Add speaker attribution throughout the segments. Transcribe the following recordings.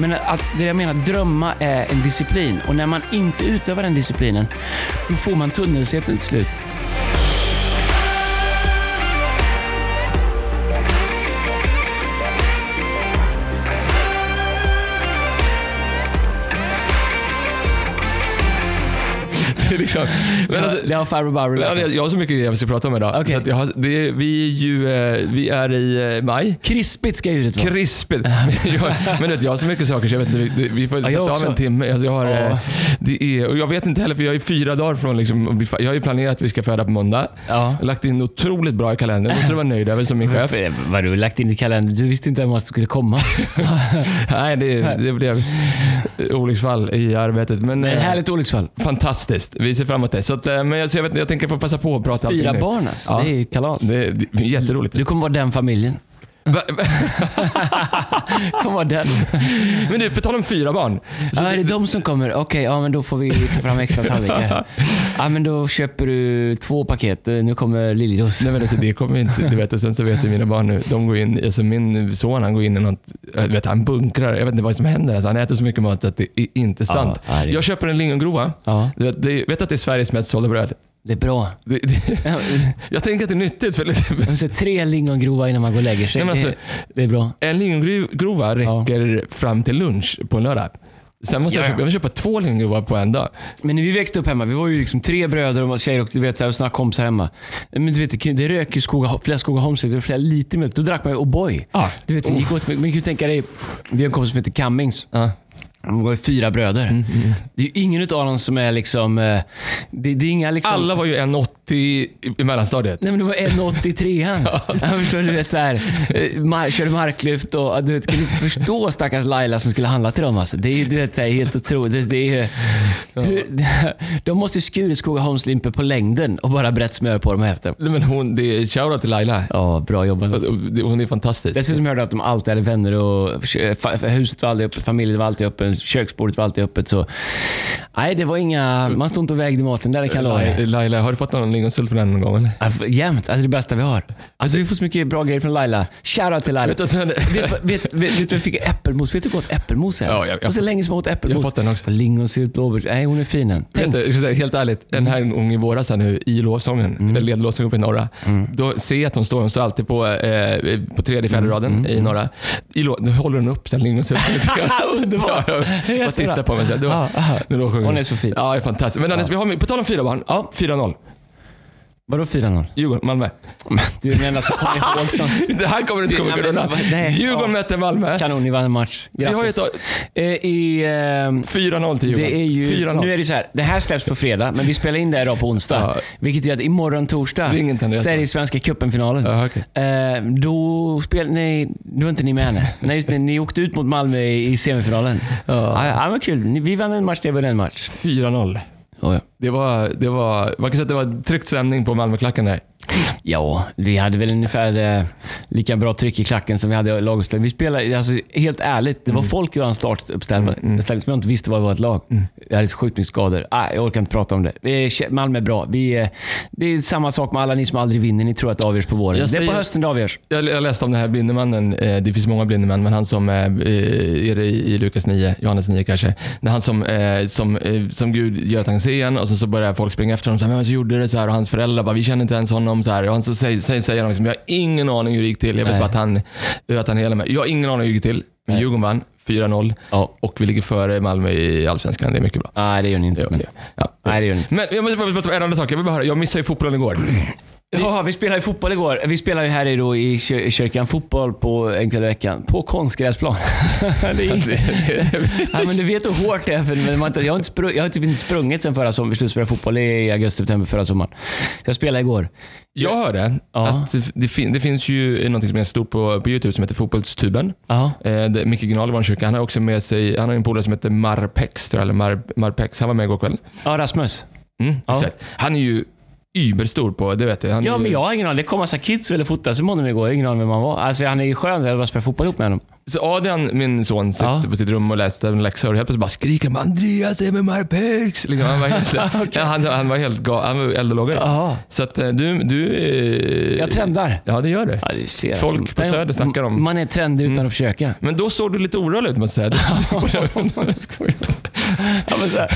Speaker 1: Men att, det jag menar, drömma är en disciplin. Och när man inte utövar den disciplinen, då får man tunnelseende till slut.
Speaker 2: Liksom, men alltså,
Speaker 1: det har farbror Barbro
Speaker 2: Ja,
Speaker 1: lärt oss.
Speaker 2: jag har så mycket grejer jag ska prata om idag.
Speaker 1: Okej.
Speaker 2: Så har, det, vi, är ju, eh, vi är i eh, maj.
Speaker 1: Krispigt ska ljudet vara.
Speaker 2: Krispigt. Men jag, men du vet, jag har så mycket saker så jag vet inte, vi, vi får
Speaker 1: Ja,
Speaker 2: sätta av en timme. Alltså, jag, har,
Speaker 1: Ja.
Speaker 2: eh, det är, och jag vet inte heller för jag är fyra dagar från, liksom, jag har ju planerat att vi ska föda på måndag.
Speaker 1: Ja.
Speaker 2: Lagt in otroligt bra i kalendern. måste du vara nöjd över som min chef.
Speaker 1: Vad du lagt in i kalendern? Du visste inte ens att du skulle komma.
Speaker 2: Nej, det, det blev olycksfall i arbetet. Men,
Speaker 1: Men härligt olycksfall.
Speaker 2: fantastiskt. Vi ser fram emot det. Så att, eh, men jag, så jag, vet, jag tänker få passa på att prata
Speaker 1: Fyra barn alltså.
Speaker 2: Ja.
Speaker 1: Det är kalas.
Speaker 2: Det, det är jätteroligt.
Speaker 1: Du kommer vara den familjen. Kommer den.
Speaker 2: Men du, på tal om fyra barn. Så
Speaker 1: Ja, är
Speaker 2: det-
Speaker 1: de som kommer? Okej, ja men då får vi ta fram extra tallrikar. Ja, men då köper du två paket. Nu kommer Liljeros.
Speaker 2: Nej men alltså det kommer inte, du vet och sen så vet ju mina barn nu, de går in, alltså min son han går in i något, vet han bunkrar, jag vet inte vad som händer. Alltså, han äter så mycket mat så att det är inte sant.
Speaker 1: ja,
Speaker 2: Jag köper en lingongrova.
Speaker 1: Ja,
Speaker 2: Du vet, det, vet att det är Sveriges mest sålda bröd?
Speaker 1: Det är bra.
Speaker 2: Det, det, jag tänker att det är nyttigt för lite,
Speaker 1: Man ser tre lingongrova innan man går och lägger sig.
Speaker 2: Nej, men
Speaker 1: det,
Speaker 2: alltså-
Speaker 1: det är bra.
Speaker 2: en lingongrova räcker fram till lunch på en lördag. Sen måste jag,
Speaker 1: Ja, ja.
Speaker 2: köpa, jag vill köpa två lingongrova på en dag.
Speaker 1: Men när vi växte upp hemma, vi var ju liksom tre bröder och tjejer och du vet, och såna kompisar hemma. Men du vet, det rök ju Skoga, flera Skogaholmsvik, det var flera liter mjölk. Då drack man ju O'boy.
Speaker 2: Ja.
Speaker 1: Du vet, det gick åt, men kan ju tänka dig, vi har en kompis som heter Cummings.
Speaker 2: Ja.
Speaker 1: De var ju fyra bröder.
Speaker 2: Mm,
Speaker 1: Det är ju ingen av dem som är liksom... eh, Det, det är inga liksom...
Speaker 2: Alla var ju 1,80 i, mellanstadiet.
Speaker 1: Nej men det var 1,83 Jag förstår, du vet såhär, mar- körde marklyft och du vet, kan du förstå stackars Laila som skulle handla till dem alltså? Det är ju du vet, så här, helt otroligt. Det, är, hur, de måste ju skurit Skogaholmslimpor på längden och bara brett smör på dem efter.
Speaker 2: Nej, Men hon, det är shoutout till Laila.
Speaker 1: Ja, bra jobbat.
Speaker 2: Hon är fantastisk.
Speaker 1: Dessutom hörde jag att de alltid hade vänner och fa- huset var aldrig öppet, familjen var alltid öppen, köksbordet var alltid öppet. Så, nej, det var inga... Man stod inte och vägde maten där, lova er.
Speaker 2: Laila, har du fått någon lingonsylt från henne någon gång? Eller?
Speaker 1: Ja, Jämt. Alltså det bästa vi har. Alltså vi får så mycket bra grejer från Laila. Shoutout till Laila.
Speaker 2: Vet du?
Speaker 1: Vet, fick äppelmos? Vet du hur gott äppelmos är?
Speaker 2: Ja, jag- jag-
Speaker 1: var så länge som jag åt äppelmos.
Speaker 2: Jag har fått den också.
Speaker 1: Lingonsylt, blåbär. Nej, hon är fin den. Tänk.
Speaker 2: Du, säga Helt ärligt, den här gången i våras här nu i lovsången, mm. ledlovsången uppe i norra. Då ser jag att hon står, hon står alltid på, eh, på tredje, fjärde raden i norra. I då håller hon upp sen lingonsulten.
Speaker 1: Underbart.
Speaker 2: Ja. Och tittar på mig. Så nu då sjunger
Speaker 1: Hon är så fin.
Speaker 2: Ja, det är fantastiskt. Men Anders, vi har, på tal om fyra barn.
Speaker 1: Ja.
Speaker 2: 4-0.
Speaker 1: Vadå 4-0?
Speaker 2: Djurgården, Malmö.
Speaker 1: Du är den enda som kommer ihåg sånt.
Speaker 2: Det här kommer du inte komma
Speaker 1: men
Speaker 2: undan. Djurgården
Speaker 1: Ja.
Speaker 2: mötte Malmö.
Speaker 1: Kanon, ni vann en match.
Speaker 2: Vi har
Speaker 1: Grattis.
Speaker 2: ett,
Speaker 1: Eh, I, ehm,
Speaker 2: 4-0 till Djurgården.
Speaker 1: det är ju,
Speaker 2: 4-0.
Speaker 1: nu är det så här, det här släpps på fredag, men vi spelar in det här idag på onsdag.
Speaker 2: Ja.
Speaker 1: Vilket gör att imorgon torsdag så är det Svenska cupen-finalen.
Speaker 2: Ja, okej.
Speaker 1: Eh, då spel, nej, då var inte ni med. Nej, nej just det, ni åkte ut mot Malmö i, semifinalen. Ja. Ja, vad kul. Ni, vi vann en match, det var en match.
Speaker 2: 4-0.
Speaker 1: Oh, ja.
Speaker 2: Det var, det var, man kan säga att det var tryckt stämning på Malmöklacken där
Speaker 1: ja, vi hade väl ungefär eh, lika bra tryck i klacken som vi hade i laguppställning. Vi spelade, alltså, helt ärligt, det var folk i vår startuppställning mm. som jag inte visste vad det var ett lag. Jag hade så sjukt mycket skador. Ah, jag orkar inte prata om det. Vi är, Malmö är bra. Vi är, det är samma sak med alla ni som aldrig vinner. Ni tror att det avgörs på våren.
Speaker 2: Jag
Speaker 1: det är på
Speaker 2: säger-
Speaker 1: hösten det avgörs.
Speaker 2: Jag, jag läste om den här blindemannen, eh, det finns många blindemän, men han som eh, är det i, Lukas 9, Johannes 9 kanske. När han som, eh, som, eh, som Gud gör att han ser en och så, så börjar folk springa efter honom. Så här, så gjorde det så här och hans föräldrar bara, vi känner inte ens honom. Så här, och han så säger, säger, säger han liksom, jag har ingen aning hur det gick till. Jag vet
Speaker 1: Nej.
Speaker 2: bara att han, att han hela med. Jag har ingen aning hur det gick till. Men
Speaker 1: Nej.
Speaker 2: Djurgården vann 4-0
Speaker 1: Ja.
Speaker 2: och vi ligger före Malmö i Allsvenskan. Det är mycket bra.
Speaker 1: Nej, det gör ni inte.
Speaker 2: Ja,
Speaker 1: Men,
Speaker 2: ja.
Speaker 1: nej, det gör ni inte.
Speaker 2: Men jag måste bara prata om en annan sak. Jag vill bara höra, jag missade ju fotbollen igår.
Speaker 1: Ja, vi spelade ju fotboll igår. Vi spelade ju här i, då, i kyr- i kyrkan fotboll på en kväll i veckan. På konstgräsplan. det är, ja, men du vet hur hårt det är. För man, jag, har inte sprung, jag har typ inte sprungit sen förra sommaren. Vi slutade spela fotboll i augusti, september förra sommaren. Så jag spelade igår.
Speaker 2: Jag hörde
Speaker 1: Ja.
Speaker 2: att det, fin, det finns ju något som är stort på, på YouTube som heter Fotbollstuben.
Speaker 1: Ja.
Speaker 2: Eh, Micke Gnarl i Vannkyrka, han har också med sig, han har en polare som heter Marpex, eller Mar, Marpex. Han var med igår kväll.
Speaker 1: Ja, Rasmus.
Speaker 2: Mm,
Speaker 1: Ja.
Speaker 2: Han är ju überstor på, det vet du. Han är
Speaker 1: Ja,
Speaker 2: ju,
Speaker 1: men jag har ingen aning. Det kom massa kids och ville fotas med honom igår. Jag har ingen aning vem han var. Alltså, han är ju skön. Jag bara spela fotboll ihop med honom.
Speaker 2: Så Adrian, min son, sitter
Speaker 1: Ja.
Speaker 2: på sitt rum och läste en läxa och helt plötsligt bara skriker han Andreas är med my pigs. Liksom, han var helt, ja, han, han var helt ga- han var eld och lågor. Så att eh, du... du eh,
Speaker 1: Jag trendar.
Speaker 2: Ja, det gör du.
Speaker 1: Ja, det
Speaker 2: Folk på Söder snackar om-
Speaker 1: Man är trendig utan att försöka.
Speaker 2: Men då såg du lite orolig ut måste jag säga.
Speaker 1: Ja, men så här,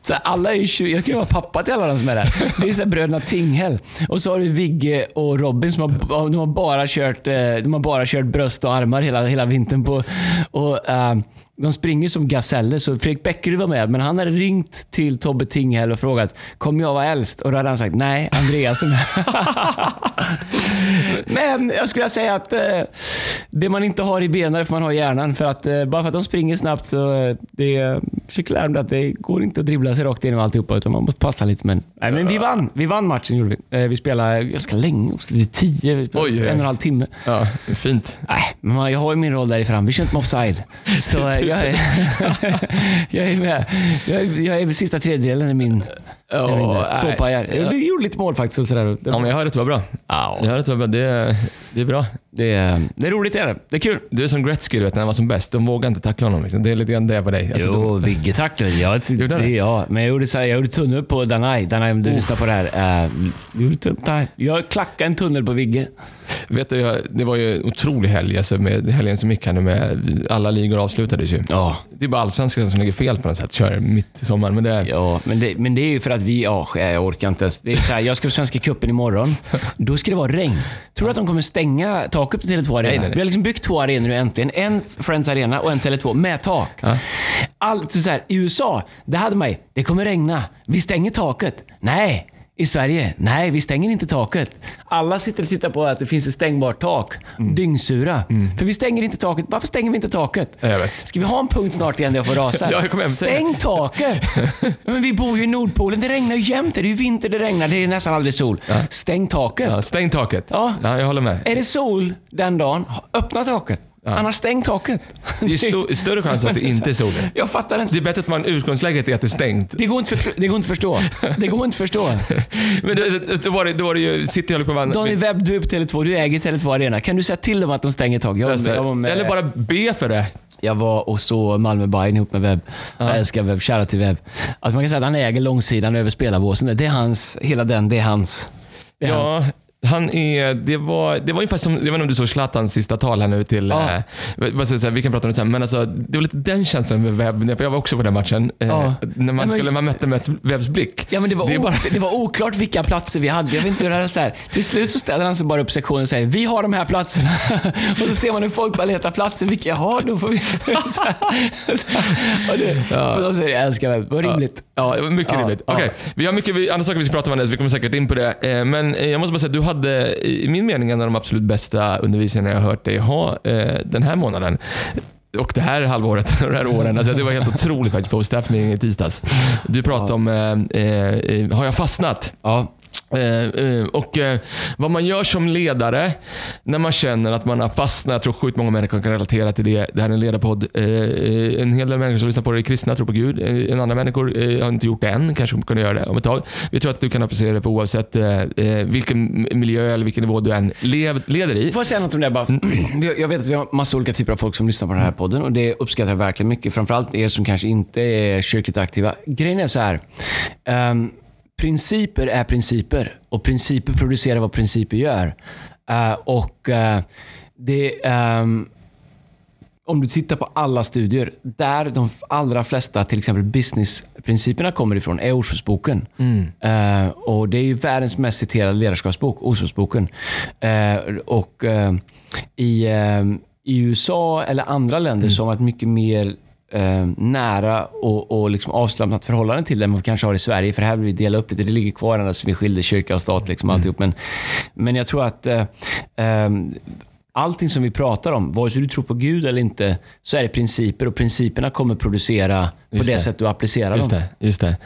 Speaker 1: så här, alla är ju 20, jag kan ju vara pappa till alla de som är där. Det är så här bröderna Tinghäll. Och så har du Vigge och Robin som har, de har, bara, kört, eh, de har bara kört bröst och armar hela, hela vintern. På och, eh, De springer som gaseller, så Fredrik Bäckerud var med, men han hade ringt till Tobbe Tinghäll och frågat kommer jag vara äldst? Och då hade han sagt nej, Andreas är med. Men jag skulle säga att eh, det man inte har i benen det får man ha i hjärnan. För att, eh, bara för att de springer snabbt så eh, det, försöker lära mig att det går inte att dribbla sig rakt igenom alltihopa utan man måste passa lite. Men, nej, men vi vann. Vi vann matchen gjorde vi. Eh, vi spelade ganska länge, lite tio, vi spelade
Speaker 2: Oj,
Speaker 1: en och en halv timme.
Speaker 2: Ja, fint.
Speaker 1: Nej, men jag har ju min roll där i fram. Vi kör inte med offside. Så eh, jag är, jag är med. Jag är, jag är sista tredjedelen i min...
Speaker 2: nej.
Speaker 1: Tåpajar. Jag gjorde lite mål faktiskt. Och sådär.
Speaker 2: Ja, men jag hör att det var bra.
Speaker 1: Ja.
Speaker 2: Jag hör att det var bra. Det, det är bra.
Speaker 1: Det, är, det är roligt, är det. Det är kul.
Speaker 2: Du är som Gretzky du vet, när han var som bäst. De vågade inte tackla honom. Liksom. Det är lite grann det på dig. Alltså,
Speaker 1: jo, Vigge tacklade. Jag,
Speaker 2: Gjorde
Speaker 1: det, ja, men jag gjorde, så här, jag gjorde tunnel på Danai. Danai, om du lyssnar på det här. Uh, gjorde tunnel, jag klackade en tunnel på Vigge.
Speaker 2: Vet du, jag, det var ju en otrolig helg, alltså med helgen som gick här nu med alla ligor avslutades ju.
Speaker 1: Ja,
Speaker 2: Det är bara allsvenskan som ligger fel på något sätt, kör mitt i sommaren. Men det
Speaker 1: ja men, det, men det är ju för att vi... Ja, jag orkar inte ens. Det är så här, jag ska på Svenska cupen imorgon. Då ska det vara regn. Tror du att de kommer stänga taket på Tele2 Arena?
Speaker 2: Nej, nej, nej.
Speaker 1: Vi har liksom byggt två arenor nu äntligen. En Friends Arena och en Tele2 med tak.
Speaker 2: Ja.
Speaker 1: Allt så här, I USA, det hade man ju. Det kommer regna. Vi stänger taket. Nej. I Sverige? Nej, vi stänger inte taket. Alla sitter och tittar på att det finns ett stängbart tak. Dyngsura. För vi stänger inte taket. Varför stänger vi inte taket?
Speaker 2: Ja, jag vet.
Speaker 1: Ska vi ha en punkt snart igen där jag får rasa?
Speaker 2: Ja, jag
Speaker 1: Stäng taket! Ja, Men vi bor ju i Nordpolen. Det regnar ju jämt. Det är ju vinter, det regnar. Det är nästan aldrig sol. Stäng taket.
Speaker 2: ja, stäng taket.
Speaker 1: Ja.
Speaker 2: ja, jag håller med.
Speaker 1: Är det sol den dagen, öppna taket. Annars stäng taket.
Speaker 2: Det är sto- större chans att det inte är sol.
Speaker 1: Jag fattar inte.
Speaker 2: Det är bättre att man utgångsläget är att det är stängt.
Speaker 1: Det går inte, för, det går inte förstå. Det går inte förstå.
Speaker 2: Men då, då, var det, då var det ju, City höll på att vann.
Speaker 1: Daniel Webb, du är på Tele2. Du äger Tele2 Arena. Kan du säga till dem att de stänger taket?
Speaker 2: Eller bara be för det.
Speaker 1: jag var och så Malmö Bayern ihop med Webb. Jag älskar Webb. Shoutout till Webb. Alltså man kan säga att han äger långsidan över spelarbåsen. Det är hans. Hela den, det är hans. Det är hans.
Speaker 2: Ja, han är, det, var, det var ungefär som, jag vet inte om du såg Zlatans sista tal här nu till,
Speaker 1: Ja.
Speaker 2: eh, säga, vi kan prata om det sen, men alltså, det var lite den känslan med Webb, för jag var också på den matchen. Eh,
Speaker 1: Ja.
Speaker 2: När man,
Speaker 1: men-
Speaker 2: skulle, man mötte med Webbs blick.
Speaker 1: Ja, men det, var o-
Speaker 2: bara,
Speaker 1: det var oklart vilka platser vi hade. Jag vet inte hur det är så här. Till slut så ställer han sig bara upp sektionen och säger vi har de här platserna. och så ser man hur folk bara letar platser. Vilka jag har, då får vi... så här. och det, på något sätt, jag älskar det. Vad rimligt.
Speaker 2: Ja, det var mycket
Speaker 1: Ja,
Speaker 2: rimligt.
Speaker 1: ja.
Speaker 2: Okej, vi har mycket vi- andra saker vi ska prata om, Anders. vi kommer säkert in på det. Eh, Men eh, jag måste bara säga du hade, i min mening, en av de absolut bästa undervisningarna jag har hört dig ha eh, den här månaden. Och det här halvåret, och de här åren. Alltså, det var helt otroligt faktiskt på staff meeting i tisdags. Du pratade om, eh, eh, har jag fastnat?
Speaker 1: Ja.
Speaker 2: Eh, eh, och eh, vad man gör som ledare när man känner att man har fastnat. Jag tror sjukt många människor kan relatera till det. Det här är en ledarpodd. En hel del människor som lyssnar på det är kristna, tror på Gud. En andra människor har inte gjort det än, kanske kommer kunna göra det om ett tag. Vi tror att du kan applicera det på oavsett vilken miljö eller vilken nivå du än lev, leder i.
Speaker 1: Får jag säga något om det? Bara? Vi- Jag vet att vi har massa olika typer av folk som lyssnar på den här podden och det uppskattar jag verkligen mycket. Framförallt er som kanske inte är kyrkligt aktiva. Grejen är så här. ehm, principer är principer och principer producerar vad principer gör. Eh, och eh, det... ehm, om du tittar på alla studier, där de allra flesta, till exempel businessprinciperna kommer ifrån, är Ordspråksboken. Eh, och det är ju världens mest citerade ledarskapsbok, Ordspråksboken. Eh, och eh, i, eh, i USA eller andra länder så har man ett mycket mer eh, nära och, och liksom avslappnat förhållande till det vi kanske har i Sverige. För här vill vi dela upp lite. Det ligger kvar ända sedan vi skilde kyrka och stat. Liksom, alltihop. Men, men jag tror att eh, ehm, allting som vi pratar om, vare sig du tror på Gud eller inte, så är det principer och principerna kommer producera på det,
Speaker 2: det.
Speaker 1: sätt du applicerar
Speaker 2: Just
Speaker 1: dem.
Speaker 2: det. Just det.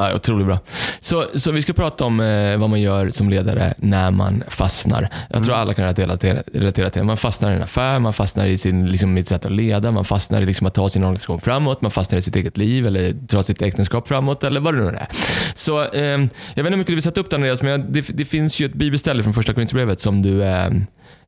Speaker 2: Ja, otroligt bra. Så, så vi ska prata om eh, vad man gör som ledare när man fastnar. Jag tror alla kan relatera till, relatera till det. Man fastnar i en affär, man fastnar i sin, liksom, i ett sätt att leda, man fastnar i liksom, att ta sin organisation framåt, man fastnar i sitt eget liv eller dra sitt äktenskap framåt eller vad det nu är. Så, eh, jag vet inte hur mycket du vill sätta upp det Andreas, men jag, det, det finns ju ett bibelställe från första Korinthierbrevet som du eh,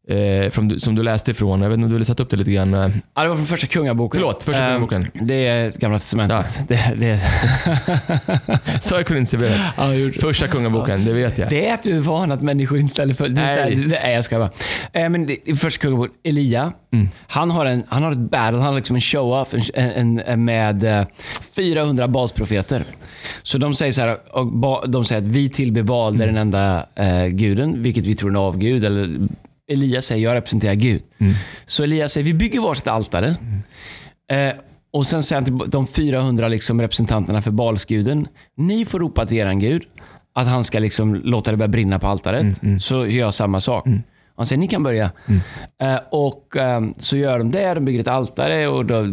Speaker 2: eh, från, som du läste ifrån. Jag vet inte om du vill sätta upp det lite grann. eh.
Speaker 1: Ja, det var från första kungaboken.
Speaker 2: Förlåt, första
Speaker 1: Ehm,
Speaker 2: kungaboken.
Speaker 1: Det är gamla testamentet. Det, det,
Speaker 2: Sa jag Korinthierbrevet?
Speaker 1: ja, jag gjorde det.
Speaker 2: Första kungaboken, det vet jag.
Speaker 1: det är att du är van att människor inte ställer för... Det
Speaker 2: Nej.
Speaker 1: Så här, nej, jag ska bara. Eh, men det, första kungaboken, Elia,
Speaker 2: Mm.
Speaker 1: han, har en, han har ett battle, han har liksom en show-off en, en, med eh, 400 basprofeter. Så de säger så här, och ba, de säger att vi tillber Baal, det är den enda eh, guden, vilket vi tror är en avgud. Eller Elia säger, jag representerar Gud.
Speaker 2: Mm.
Speaker 1: Så Elia säger, vi bygger varsitt altare. Eh, och sen säger han till de 400 liksom representanterna för Balsguden, ni får ropa till eran gud att han ska liksom låta det börja brinna på altaret. Så gör jag samma sak. Han säger, ni kan börja. Eh, och eh, Så gör de det, de bygger ett altare och då,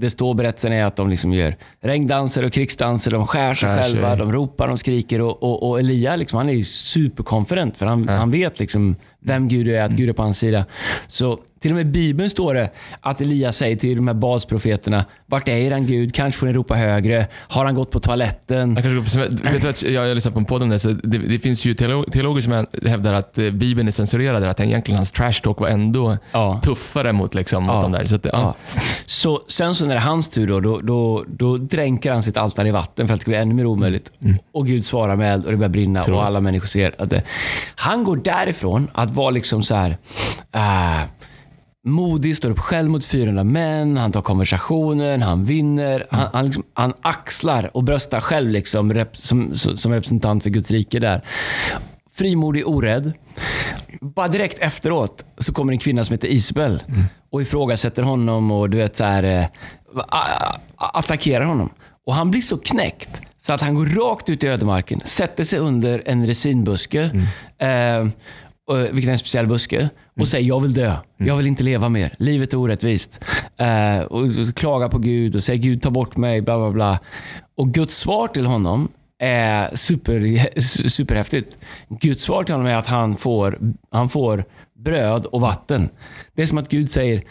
Speaker 1: det står berättelsen är att de liksom gör regndanser och krigsdanser, de skär sig själva, de ropar, de skriker och, och, och Elia liksom, han är ju superkonfident för han, han vet liksom vem Gud är, att Gud är på hans sida. Så till och med i Bibeln står det att Elia säger till de här basprofeterna, vart är eran Gud? Kanske får ni ropa högre. Har han gått på toaletten?
Speaker 2: Jag, kanske, vet du att jag har lyssnat på en podd om det. Så det, det finns ju teolo- teologer som hävdar att eh, Bibeln är censurerad. Att egentligen hans trash talk var ändå
Speaker 1: Ja.
Speaker 2: tuffare mot, liksom, mot
Speaker 1: Ja.
Speaker 2: de där. Så att, ja.
Speaker 1: Ja. Så, sen så när det är hans tur, då, då, då, då dränker han sitt altare i vatten för att det ska bli ännu mer omöjligt. Och Gud svarar med eld och det börjar brinna
Speaker 2: Tror
Speaker 1: och
Speaker 2: jag.
Speaker 1: alla människor ser att det... Han går därifrån att vara liksom så här... äh, modig, står upp själv mot 400 män, han tar konversationen, han vinner. Han, han, liksom, han axlar och bröstar själv liksom, rep, som, som representant för Guds rike där. Frimodig, orädd. Bara direkt efteråt så kommer en kvinna som heter Isabel och ifrågasätter honom och du vet så här, eh, attackerar honom. Och han blir så knäckt så att han går rakt ut i ödemarken, sätter sig under en resinbuske, eh, och- vilket är en speciell buske, och säger jag vill dö. Jag vill inte leva mer. Livet är orättvist. Eh, och, och klagar på Gud och säger Gud ta bort mig, bla bla bla. Och Guds svar till honom är super, superhäftigt. Guds svar till honom är att han får, han får bröd och vatten. Det är som att Gud säger,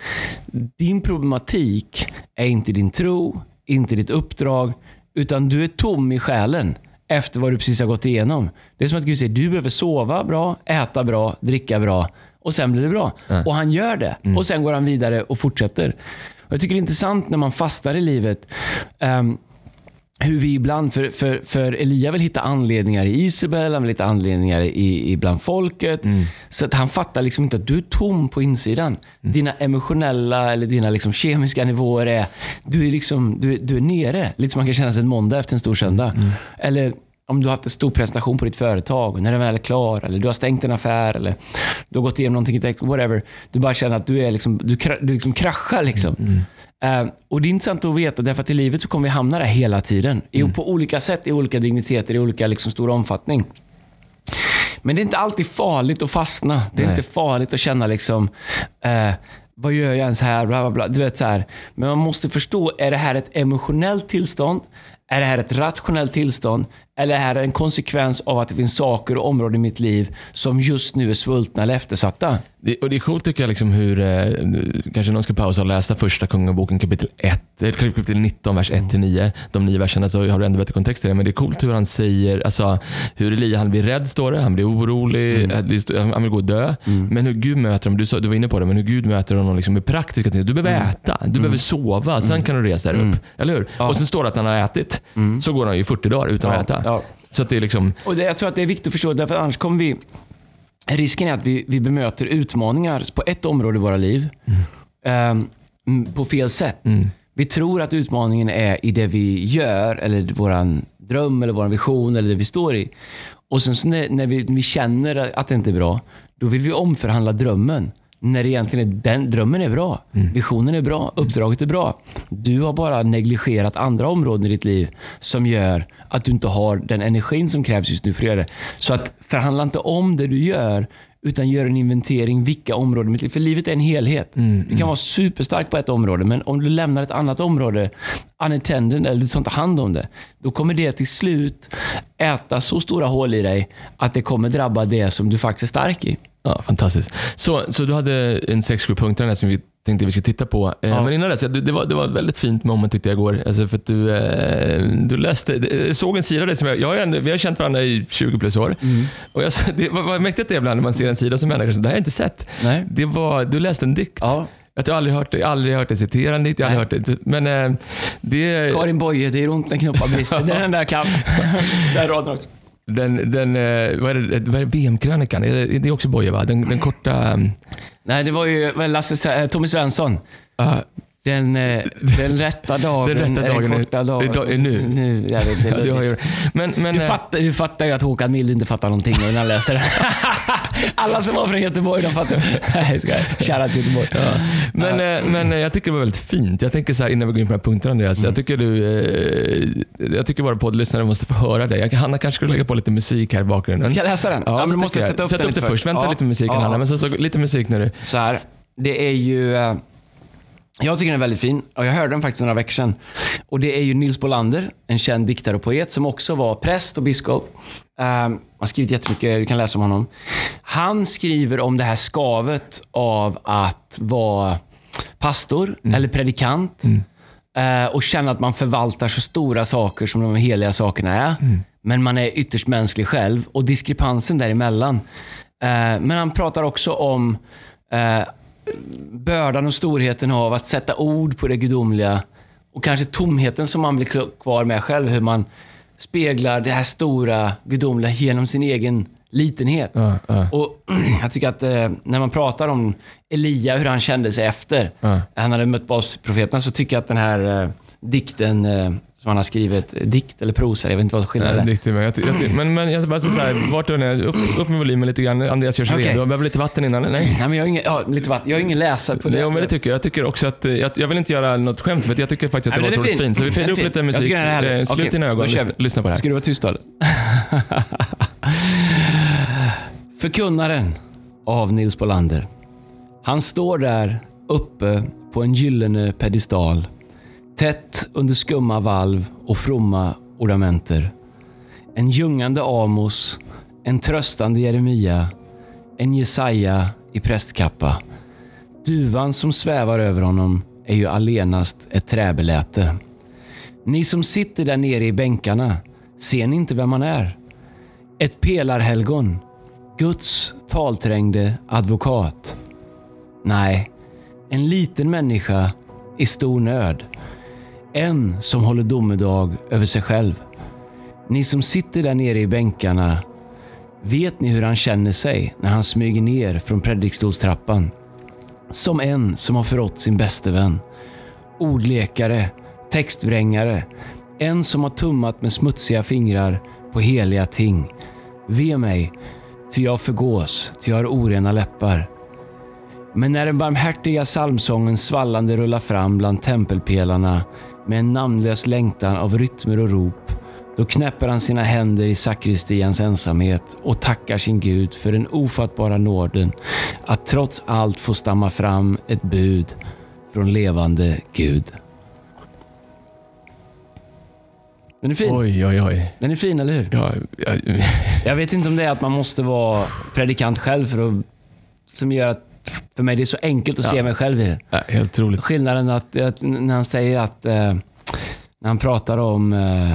Speaker 1: din problematik är inte din tro, inte ditt uppdrag, utan du är tom i själen efter vad du precis har gått igenom. Det är som att Gud säger, du behöver sova bra, äta bra, dricka bra och sen blir det bra. Och han gör det. Och sen går han vidare och fortsätter. Och jag tycker det är intressant när man fastar i livet. ehm, hur vi ibland, för, för, för Elia vill hitta anledningar i Isabel, han vill hitta anledningar i, i bland folket. Så att han fattar liksom inte att du är tom på insidan. Dina emotionella eller dina liksom kemiska nivåer är, du är, liksom, du, du är nere. Lite som man kan känna sig en måndag efter en stor söndag. Eller om du har haft en stor presentation på ditt företag och när den väl är klar, eller du har stängt en affär, eller du har gått igenom någonting, whatever. Du bara känner att du, är liksom, du, du liksom kraschar. Liksom. Eh, och Det är intressant att veta, därför att i livet så kommer vi hamna där hela tiden. I, På olika sätt, i olika digniteter, i olika liksom, stor omfattning. Men det är inte alltid farligt att fastna. Det är
Speaker 2: Nej.
Speaker 1: inte farligt att känna liksom, eh, vad gör jag ens här? Bla, bla, bla. Du vet, så här. Men man måste förstå, är det här ett emotionellt tillstånd? Är det här ett rationellt tillstånd? Eller är det en konsekvens av att det finns saker och områden i mitt liv som just nu är svultna eller eftersatta?
Speaker 2: Det, och det är coolt tycker jag liksom hur, eh, kanske någon ska pausa och läsa första Kungaboken kapitel 1, eller kapitel 19, vers 1-9. De nio verserna så har du ändå bättre kontext till det. Men det är coolt hur han säger, alltså hur Elia han blir rädd står det, han blir orolig, eh, det står- han vill gå och dö. Men hur Gud möter honom, du, sa, du var inne på det, men hur Gud möter honom liksom med praktiska ting. Du behöver äta, du behöver sova, sen kan du resa dig upp. Eller hur? Och sen står det att han har ätit. Så går han ju 40 dagar utan
Speaker 1: Ja,
Speaker 2: att äta.
Speaker 1: Ja.
Speaker 2: Så det är liksom,
Speaker 1: Och det, jag tror att det är viktigt att förstå, därför annars kommer vi... Risken är att vi, vi bemöter utmaningar på ett område i våra liv mm, på fel sätt. Vi tror att utmaningen är i det vi gör, eller vår dröm, eller vår vision, eller det vi står i. Och sen när, när, vi, när vi känner att det inte är bra, då vill vi omförhandla drömmen. När egentligen är den, drömmen är bra, visionen är bra, uppdraget är bra. Du har bara negligerat andra områden i ditt liv som gör att du inte har den energin som krävs just nu för att göra det. Så att förhandla inte om det du gör, utan gör en inventering vilka områden i mitt liv. För livet är en helhet. Du kan vara superstark på ett område, men om du lämnar ett annat område unattended eller du tar inte hand om det, då kommer det till slut äta så stora hål i dig att det kommer drabba det som du faktiskt är stark i.
Speaker 2: Ja, fantastiskt. Så, så du hade en sex, sju punkter som vi tänkte vi skulle titta på. Eh,
Speaker 1: Ja.
Speaker 2: Men innan dess, det, det, var, det var ett väldigt fint moment tyckte jag igår. Alltså för du, eh, du läste, jag såg en sida dig som jag, jag har vi har känt varandra i 20 plus år.
Speaker 1: Mm.
Speaker 2: Och jag, det, vad, mäktigt det är ibland när man ser en sida som människa, det här har jag inte sett.
Speaker 1: Nej.
Speaker 2: Det var, du läste en dikt.
Speaker 1: Ja.
Speaker 2: Jag aldrig hört dig, aldrig hört dig citera en dikt, jag har aldrig hört det. Men eh, det,
Speaker 1: Karin Boye, det är ont när knoppar brister. Det är den där kan. Den raden också.
Speaker 2: den, den, eh, vad är det, vad är det VM-krönikan? Det, det är också Boje va? Den, den korta...
Speaker 1: Nej, det var ju Lasse, eh, Tommy Svensson.
Speaker 2: Uh,
Speaker 1: den, eh, den rätta dagen,
Speaker 2: Den rätta dagen är-
Speaker 1: korta dagen.
Speaker 2: är nu.
Speaker 1: nu jag vet, det
Speaker 2: ja, ju, men, men,
Speaker 1: Du
Speaker 2: eh,
Speaker 1: fattar, du fattar ju att Håkan Mild inte fattar någonting när han läste det. Alla som var från Göteborg, de fattar. Nej. Shoutout till Göteborg.
Speaker 2: Men, eh, men jag tycker det var väldigt fint. Jag tänker så här innan vi går in på de här punkterna Andreas.
Speaker 1: Mm.
Speaker 2: Jag tycker du, jag tycker våra poddlyssnare måste få höra dig. Jag, Hanna kanske skulle lägga på lite musik här i bakgrunden.
Speaker 1: Ska jag läsa den? Ja, men du måste sätta upp
Speaker 2: Sätt upp det
Speaker 1: lite
Speaker 2: först. Vänta
Speaker 1: Ja.
Speaker 2: lite med musiken
Speaker 1: Ja.
Speaker 2: Hanna. Men så, så, lite musik nu.
Speaker 1: Så här, det är ju... Jag tycker den är väldigt fin och jag hörde den faktiskt några veckor sedan. Och det är ju Nils Bolander, en känd diktare och poet som också var präst och biskop. Um, han har skrivit jättemycket, du kan läsa om honom. Han skriver om det här skavet av att vara pastor eller predikant eh, och känna att man förvaltar så stora saker som de heliga sakerna är. Men man är ytterst mänsklig själv och diskrepansen däremellan. Eh, men han pratar också om eh, bördan och storheten av att sätta ord på det gudomliga och kanske tomheten som man blir kvar med själv. Hur man speglar det här stora gudomliga genom sin egen litenhet.
Speaker 2: Ja, ja.
Speaker 1: Och Jag tycker att eh, när man pratar om Elia, hur han kände sig efter
Speaker 2: Ja.
Speaker 1: han hade mött basprofeterna, så tycker jag att den här eh, dikten eh, som han har skrivit, dikt eller prosa, jag vet inte vad skillnaden är.
Speaker 2: men, jag, jag, men, men jag bara så här, vart du är, upp, upp med volymen lite grann. Andreas gör sig
Speaker 1: Okej.
Speaker 2: redo. Jag behöver lite vatten innan. Nej.
Speaker 1: Nej, men jag har ingen, ja, lite vatten. Jag har ingen läsare på det.
Speaker 2: Jo, men det tycker jag. Jag tycker också att, eh, jag, jag vill inte göra något skämt, för jag tycker faktiskt att
Speaker 1: Nej,
Speaker 2: det
Speaker 1: men
Speaker 2: var
Speaker 1: är
Speaker 2: otroligt
Speaker 1: fin.
Speaker 2: fint. Så vi
Speaker 1: är
Speaker 2: fejdar upp
Speaker 1: fin.
Speaker 2: lite musik.
Speaker 1: är.
Speaker 2: Eh, Slut
Speaker 1: Okej,
Speaker 2: dina ögon, lyssna, lyssna på det här.
Speaker 1: Ska du vara tyst då? Förkunnaren av Nils Bolander. Han står där uppe på en gyllene pedestal. Tätt under skumma valv och fromma ordamenter. En ljungande Amos, en tröstande Jeremia, en Jesaja i prästkappa. Duvan som svävar över honom är ju allenast ett träbeläte. Ni som sitter där nere i bänkarna, ser ni inte vem han är? Ett pelarhelgon. Guds talträngde advokat. Nej, en liten människa i stor nöd. En som håller domedag över sig själv. Ni som sitter där nere i bänkarna, vet ni hur han känner sig när han smyger ner från predikstolstrappan? Som en som har förrått sin bäste vän. Ordlekare, textvrängare, en som har tummat med smutsiga fingrar på heliga ting. Ve mig, ty jag förgås, ty jag har orena läppar. Men när den barmhärtiga psalmsången svallande rullar fram bland tempelpelarna med en namnlös längtan av rytmer och rop, då knäpper han sina händer i sakristians ensamhet och tackar sin Gud för den ofattbara nåden att trots allt få stamma fram ett bud från levande Gud. Den är fin.
Speaker 2: Oj, oj, oj.
Speaker 1: Den är fin, eller hur?
Speaker 2: Ja, ja,
Speaker 1: Jag vet inte om det är att man måste vara predikant själv för att, som gör att för mig det är så enkelt att se mig själv i det.
Speaker 2: ja, helt otroligt.
Speaker 1: Skillnaden att, att när han säger att, eh, när han pratar om eh,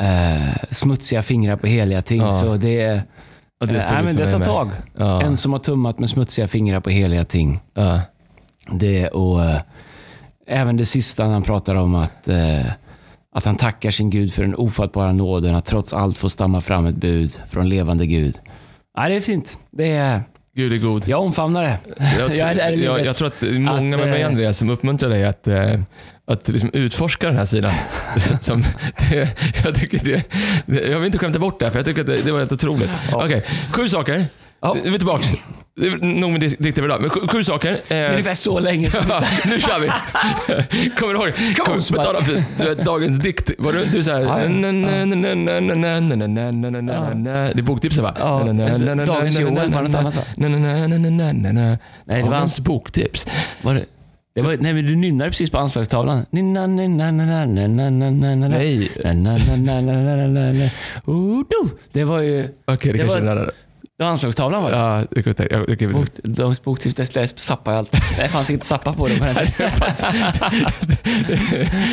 Speaker 1: eh, smutsiga fingrar på heliga ting,
Speaker 2: Ja.
Speaker 1: så det är...
Speaker 2: Ja, det
Speaker 1: eh, men det tar tag.
Speaker 2: Ja.
Speaker 1: En som har tummat med smutsiga fingrar på heliga ting.
Speaker 2: Ja.
Speaker 1: Det och eh, även det sista när han pratar om att, eh, att han tackar sin Gud för den ofattbara nåden att trots allt få stamma fram ett bud från levande Gud. Nej, det är fint. Det är,
Speaker 2: Gud är god.
Speaker 1: jag omfamnar det.
Speaker 2: Jag,
Speaker 1: Jag är
Speaker 2: jag, jag tror att många
Speaker 1: Att,
Speaker 2: med mig
Speaker 1: eh,
Speaker 2: Andreas som uppmuntrar dig att, eh, att liksom utforska den här sidan. som, det, jag, tycker det, jag vill inte skämta bort det, här, för jag tycker att det, det var helt otroligt. Okej, sju saker.
Speaker 1: Ja.
Speaker 2: Vi är tillbaka. Nog med dikter idag, men sju, sju saker. Eh,
Speaker 1: ungefär så länge sedan.
Speaker 2: ja, nu kör vi. Kommer du ihåg? Kom, på tal om dagens dikt. Var du inte såhär... Det är boktipset va?
Speaker 1: Ja. Dagens Johan var något annat va? Nej, det var
Speaker 2: hans boktips.
Speaker 1: Var det? Det var, nej men du nynnade precis på anslagstavlan.
Speaker 2: Nej.
Speaker 1: Det var ju...
Speaker 2: Okej, det kanske är en annan.
Speaker 1: Det var anslagstavlan var det.
Speaker 2: Ja, det jag tänka- jag- jag-
Speaker 1: Bok, de Zappa och allt. Det fanns inte Zappa på det på den.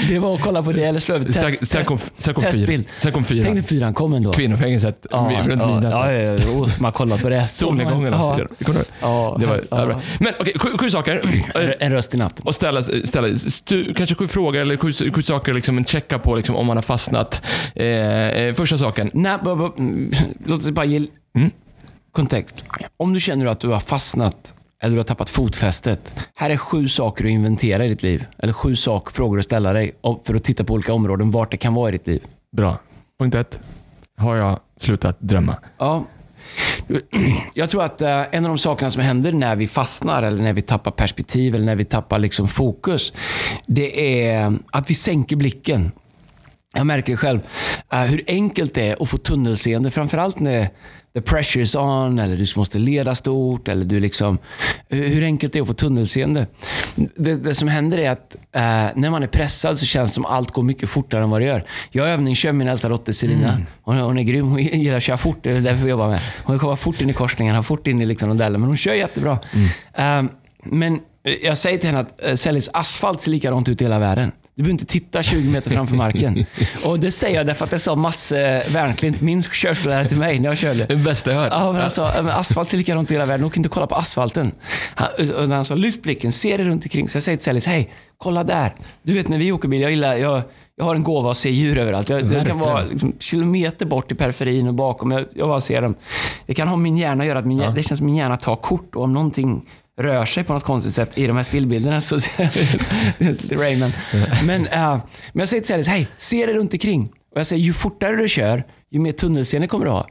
Speaker 1: Det var att kolla på det eller slå över test,
Speaker 2: sen, kom, sen, kom fyra,
Speaker 1: testbild.
Speaker 2: sen kom fyra.
Speaker 1: Tänk när fyran kom ändå.
Speaker 2: Kvinnofängelset
Speaker 1: Ja,
Speaker 2: runt
Speaker 1: ja,
Speaker 2: midnatt.
Speaker 1: ja, ja, ja. Oh, man kollar på det.
Speaker 2: Solnedgången alltså. Det?
Speaker 1: Ja,
Speaker 2: Det var,
Speaker 1: ja.
Speaker 2: det. Men okej, sju, sju saker.
Speaker 1: En röst i natten.
Speaker 2: Och ställa, ställa stu, kanske sju frågor eller sju, sju saker liksom, en checka på liksom, om man har fastnat. Eh, eh, första saken.
Speaker 1: Nej, mm, låt oss bara ge
Speaker 2: Mm.
Speaker 1: Kontext. Om du känner att du har fastnat eller du har tappat fotfästet. Här är sju saker att inventera i ditt liv. Eller sju saker, frågor att ställa dig för att titta på olika områden vart det kan vara i ditt liv.
Speaker 2: Bra. Punkt ett. Har jag slutat drömma?
Speaker 1: Ja. Jag tror att eh, en av de sakerna som händer när vi fastnar eller när vi tappar perspektiv eller när vi tappar liksom fokus, det är att vi sänker blicken. Jag märker själv. eh, hur enkelt det är att få tunnelseende. Framförallt när the pressure is on eller du måste leda stort. Eller du liksom, hur enkelt det är att få tunnelseende. Det, det som händer är att eh, när man är pressad så känns det som allt går mycket fortare än vad det gör. Jag övningskör min äldsta dotter Selina. Hon, hon är grym. Hon gillar att köra fort. Det är därför vi jobbar med. Hon kommer fort in i korsningen, fort in i liksom rondellen. Men hon kör jättebra. Eh, men jag säger till henne att uh, Sellis asfalt ser likadant ut i hela världen. Du behöver inte titta 20 meter framför marken. Och Det säger jag därför att det sa Masse Wernklint, min körskollärare till mig när jag körde.
Speaker 2: Det bästa jag hört.
Speaker 1: Ja, men han sa, "Ja, men asfalt ser likadant i hela världen. Åk inte och kolla på asfalten. Han, och han sa, lyft blicken, se det runt omkring. Så jag säger till Sellis, hej, kolla där. Du vet när vi åker bil, jag gillar, jag, jag har en gåva att se djur överallt. Jag, det kan vara liksom, kilometer bort i periferin och bakom. Jag, jag bara ser dem. Det kan ha min hjärna att göra. Att min, hjär- Det känns som min hjärna tar kort. Och om någonting rör sig på något konstigt sätt i de här stillbilderna så Rayman. Men, eh, men jag säger till Sellis, hej, se det runt omkring. Och jag säger, ju fortare du kör, ju mer tunnelseende kommer du ha.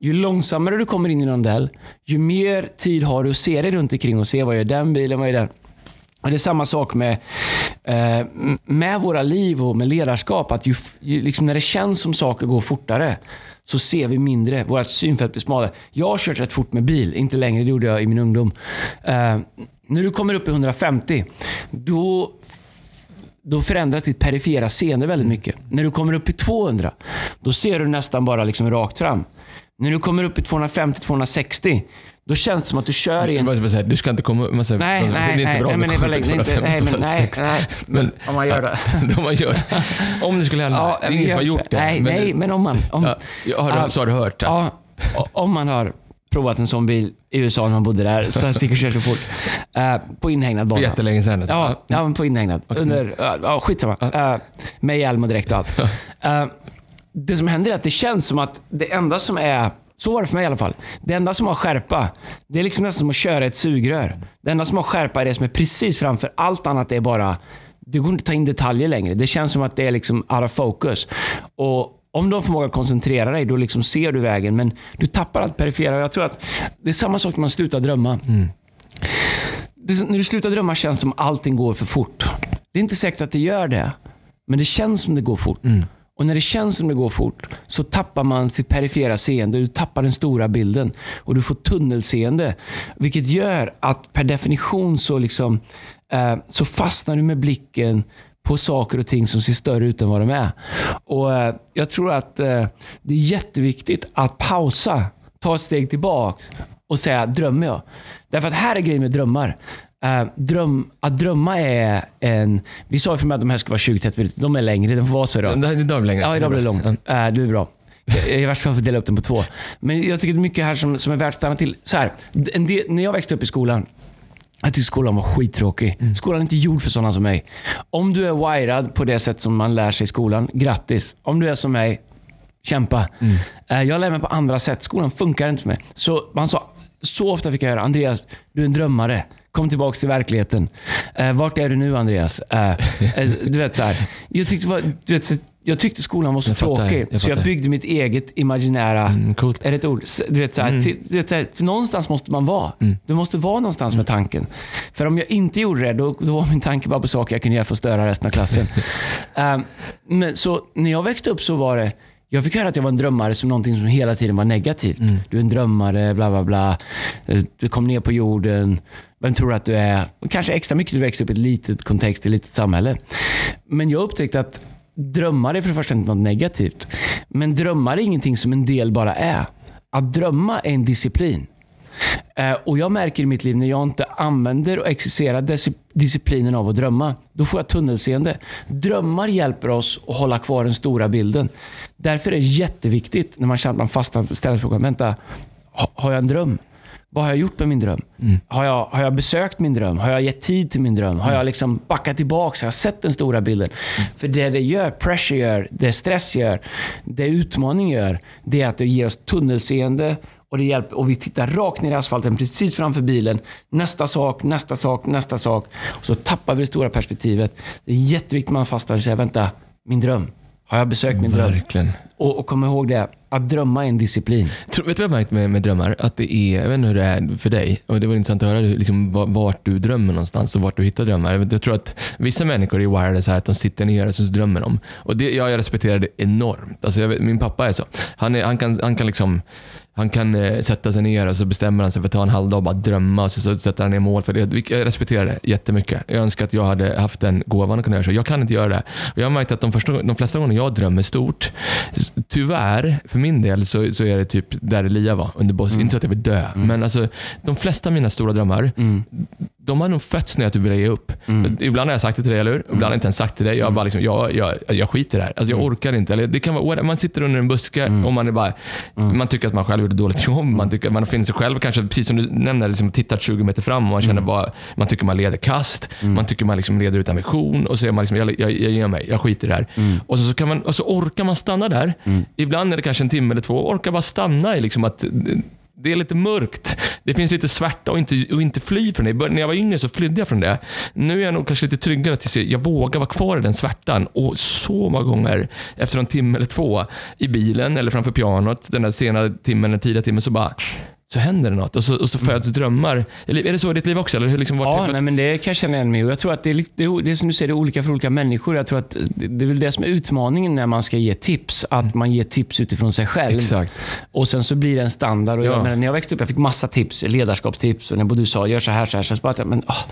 Speaker 1: Ju långsammare du kommer in i en rondell, ju mer tid har du att se dig runt omkring och se vad gör den bilen, vad gör den. Och det är samma sak med, eh, med våra liv och med ledarskap. Att ju, ju, liksom när det känns som saker går fortare så ser vi mindre. Vårt synfält blir smalare. Jag har kört rätt fort med bil, inte längre. Det gjorde jag i min ungdom. Eh, när du kommer upp i 150, då då förändras ditt perifera seende väldigt mycket. När du kommer upp i 200, då ser du nästan bara liksom rakt fram. När du kommer upp i 250-260, då känns det som att du kör i en...
Speaker 2: säga, du ska inte komma upp... Måste,
Speaker 1: Nej,
Speaker 2: det är
Speaker 1: nej,
Speaker 2: inte
Speaker 1: nej,
Speaker 2: bra
Speaker 1: nej,
Speaker 2: om
Speaker 1: men
Speaker 2: du
Speaker 1: det
Speaker 2: upp
Speaker 1: inte- nej, men nej,
Speaker 2: 250,
Speaker 1: nej.
Speaker 2: Men,
Speaker 1: Om man gör det.
Speaker 2: om man gör Om det skulle hända. det är ingen som har gjort det.
Speaker 1: Nej,
Speaker 2: men,
Speaker 1: nej, men om man... Om,
Speaker 2: Ja, ja, har du,
Speaker 1: Ja.
Speaker 2: så har du hört det?
Speaker 1: Ja, om man har provat en sån bil i USA när man bodde där, så att det gick köra så fort. Eh, på inhägnad
Speaker 2: För
Speaker 1: bana.
Speaker 2: jättelänge sedan. alltså.
Speaker 1: Ja, ja men på inhägnad. Under, ja, ja, skitsamma. Uh, med hjälm och dräkt och allt. Eh, det som händer är att det känns som att det enda som är så var det för mig i alla fall. Det enda som har skärpa, det är liksom nästan som att köra ett sugrör. Det enda som har skärpa är det som är precis framför. Allt annat är bara, det går inte att ta in detaljer längre. Det känns som att det är liksom out of focus. Och om du har förmåga att koncentrera dig, då liksom ser du vägen. Men du tappar allt perifera. Jag tror att det är samma sak när man slutar drömma. Det, är så- när du slutar drömma känns det som att allting går för fort. Det är inte säkert att det gör det, men det känns som det går fort. Och när det känns som det går fort så tappar man sitt perifera seende. Du tappar den stora bilden och du får tunnelseende. Vilket gör att per definition så, liksom, eh, så fastnar du med blicken på saker och ting som ser större ut än vad de är. Och eh, Jag tror att eh, det är jätteviktigt att pausa, ta ett steg tillbaka och säga, drömmer jag? Därför att här är grejen med drömmar. Eh, dröm, att drömma är en... Vi sa ju för mig att de här ska vara 20-30 minuter. De är längre. De får vara så idag.
Speaker 2: Det Idag blir längre.
Speaker 1: Ja, idag blir det långt.
Speaker 2: Ja.
Speaker 1: Eh, det är bra. Jag- I värsta fall får dela upp den på två. Men jag tycker det är mycket här som, som är värt att stanna till. Så här, del, när jag växte upp i skolan, jag tyckte skolan var skittråkig. Skolan är inte gjord för sådana som mig. Om du är wirad på det sätt som man lär sig i skolan, grattis. Om du är som mig, kämpa. Eh, Jag lär mig på andra sätt. Skolan funkar inte för mig. Så man sa, så ofta fick jag höra, Andreas, du är en drömmare. Kom tillbaka till verkligheten. Eh, vart är du nu Andreas? Eh, eh, du vet så här. Jag tyckte, var, du vet, så- jag tyckte skolan var så
Speaker 2: Jag
Speaker 1: tråkig.
Speaker 2: jag
Speaker 1: så jag byggde mitt eget imaginära
Speaker 2: Mm, coolt.
Speaker 1: är det ett ord? Du vet, så här, till, du vet, så här, för någonstans måste man vara. Du måste vara någonstans med tanken. För om jag inte gjorde det, då, då var min tanke bara på saker jag kunde göra för att störa resten av klassen. Ehm, men, så när jag växte upp så var det, jag fick höra att jag var en drömmare som någonting som hela tiden var negativt. Du är en drömmare, bla bla bla. Eh, Du kom ner på jorden. Vem tror du att du är? Och kanske extra mycket du växte upp i ett litet kontext, i ett litet samhälle. Men jag upptäckte att drömmar är för det första inte något negativt. Men drömmar är ingenting som en del bara är. att drömma är en disciplin. Eh, och Jag märker i mitt liv när jag inte använder och exercerar dis- disciplinen av att drömma, då får jag tunnelseende. Drömmar hjälper oss att hålla kvar den stora bilden. Därför är det jätteviktigt när man känner att man fastnar, att ställa frågan, vänta, ha- har jag en dröm? Vad har jag gjort med min dröm? Har, jag, har jag besökt min dröm? Har jag gett tid till min dröm? Har jag liksom backat tillbaka? Har jag sett den stora bilden? För det det gör, pressure gör, det stress gör, det utmaning gör, det är att det ger oss tunnelseende och, det hjälper, och vi tittar rakt ner i asfalten precis framför bilen. Nästa sak, nästa sak, nästa sak. Och så tappar vi det stora perspektivet. Det är jätteviktigt att man fastnar och säger, vänta, min dröm. Har jag besökt min dröm?
Speaker 2: Verkligen.
Speaker 1: Och, och kom ihåg det, att drömma är en disciplin.
Speaker 2: Tror- Vet du vad jag har märkt med, med drömmar? Att det är, jag vet inte hur det är för dig, och det var intressant att höra liksom, va- vart du drömmer någonstans och vart du hittar drömmar. Jag tror att vissa människor är wired så här att de sitter ner och så drömmer de. Och det, jag, jag respekterar det enormt. Alltså vet, min pappa är så. Han, är, han, kan, han kan liksom han kan eh, sätta sig ner och så bestämmer han sig för att ta en halvdag och bara drömma och så, så sätter han ner mål för det. Jag respekterar det jättemycket. Jag önskar att jag hade haft den gåvan att kunna göra så. Jag kan inte göra det. Och jag har märkt att de, första, de flesta gånger jag drömmer stort, tyvärr för min del så, så är det typ där Elia var under boss. Inte så att jag vill dö, men alltså, de flesta av mina stora drömmar, de har nog fötts när jag typ vill ge upp. Ibland har jag sagt det till dig, eller hur? Ibland har jag inte ens sagt det till dig. Jag, har bara liksom, jag, jag, jag skiter i det här. Alltså, jag orkar inte. Eller det kan vara, man sitter under en buske och man är bara, man tycker att man själv gjorde dåligt jobb. Man, tycker, man finner sig själv, kanske precis som du nämnde, liksom, tittat 20 meter fram och man känner bara, man tycker man leder kast. Man tycker man liksom leder utan vision och så är man liksom, jag, jag, jag ger mig, jag skiter i det här. Och, så, så kan man, och så orkar man stanna där. Ibland är det kanske en timme eller två, orkar bara stanna i liksom att det är lite mörkt. Det finns lite svärta och inte, och inte fly från det. När jag var yngre så flydde jag från det. Nu är jag nog kanske lite tryggare tills jag- jag vågar vara kvar i den svärtan. Och så många gånger, efter en timme eller två, i bilen eller framför pianot, den där sena timmen, den tidiga timmen, så bara så händer det något och så, och så föds drömmar. Eller Är det så i ditt liv också? Eller hur liksom,
Speaker 1: Ja,
Speaker 2: det-
Speaker 1: nej, men det kan jag känna igen mig Jag tror att det är, det är, det är som du säger, det är olika för olika människor. Jag tror att det, det är väl det som är utmaningen när man ska ge tips. Att man ger tips utifrån sig själv.
Speaker 2: Exakt.
Speaker 1: Och sen så blir det en standard. Och
Speaker 2: Ja.
Speaker 1: jag menar, när jag växte upp jag fick massa tips, ledarskapstips. Och när både du sa, gör så här, så här. Så jag bara, att, men, åh,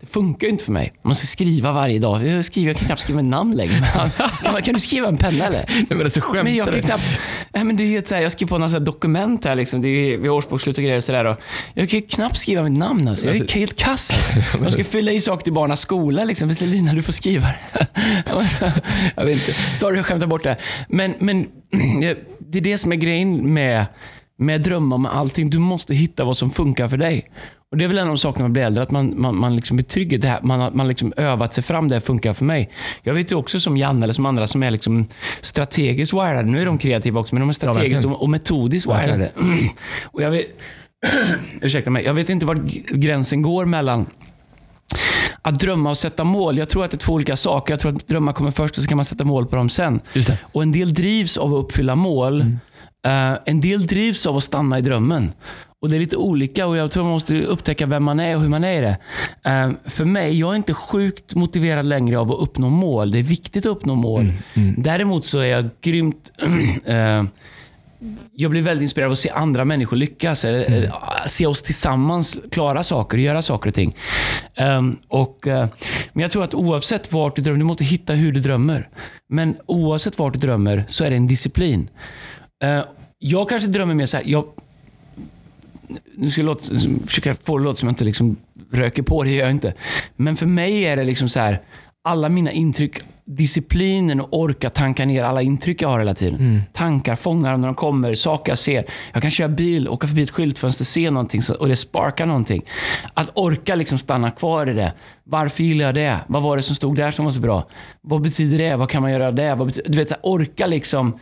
Speaker 1: det funkar ju inte för mig. Man ska skriva varje dag. Jag, skriver, jag kan knappt skriva en namn längre. Men, kan, man, kan du skriva en penna eller?
Speaker 2: Nej, men alltså, skämtar
Speaker 1: Men jag kan knappt... Nej, men det är helt så här, jag skriver på något här dokument här. Liksom. Det är, vi har årsbokslut och grejer. Och så där, och jag kan ju knappt skriva mitt namn. Alltså. Jag är
Speaker 2: Alltså-
Speaker 1: helt kass. Alltså. Jag ska fylla i saker till barnas skola. Liksom. Lina, du får skriva det. jag vet inte. Sorry, jag skämtar bort det. Men, men det är det som är grejen med, med drömmar, med allting. Du måste hitta vad som funkar för dig. Och Det är väl en av de sakerna man blir äldre, att man, man, man liksom blir trygg i det här. Man har man liksom övat sig fram, det här funkar för mig. Jag vet ju också som Janne eller som andra som är liksom strategiskt wirade. Nu är de kreativa också, men de är strategiskt och, och metodiskt wirade. och jag vet, ursäkta mig, jag vet inte var gränsen går mellan att drömma och sätta mål. Jag tror att det är två olika saker. Jag tror att drömmar kommer först och så kan man sätta mål på dem sen. Och En del drivs av att uppfylla mål. Eh, en del drivs av att stanna i drömmen. Och Det är lite olika och jag tror man måste upptäcka vem man är och hur man är i det. Eh, för mig, jag är inte sjukt motiverad längre av att uppnå mål. Det är viktigt att uppnå mål. Däremot så är jag grymt eh, jag blir väldigt inspirerad av att se andra människor lyckas. Eller, eh, Se oss tillsammans klara saker och göra saker och ting. Ehm, och, eh, men jag tror att oavsett vart du drömmer, du måste hitta hur du drömmer. Men oavsett vart du drömmer så är det en disciplin. Eh, jag kanske drömmer mer så här, jag, nu ska jag låta, försöka få det att låta som jag inte liksom röker på, det gör jag inte. Men för mig är det liksom så här, alla mina intryck, disciplinen och orka tanka ner alla intryck jag har hela tiden. Tankar, fångar dem när de kommer, saker jag ser. Jag kan köra bil, åka förbi ett skyltfönster, se någonting och det sparkar någonting. Att orka liksom stanna kvar i det. Varför gillar jag det? Vad var det som stod där som var så bra? Vad betyder det? Vad kan man göra där? Du vet, orka liksom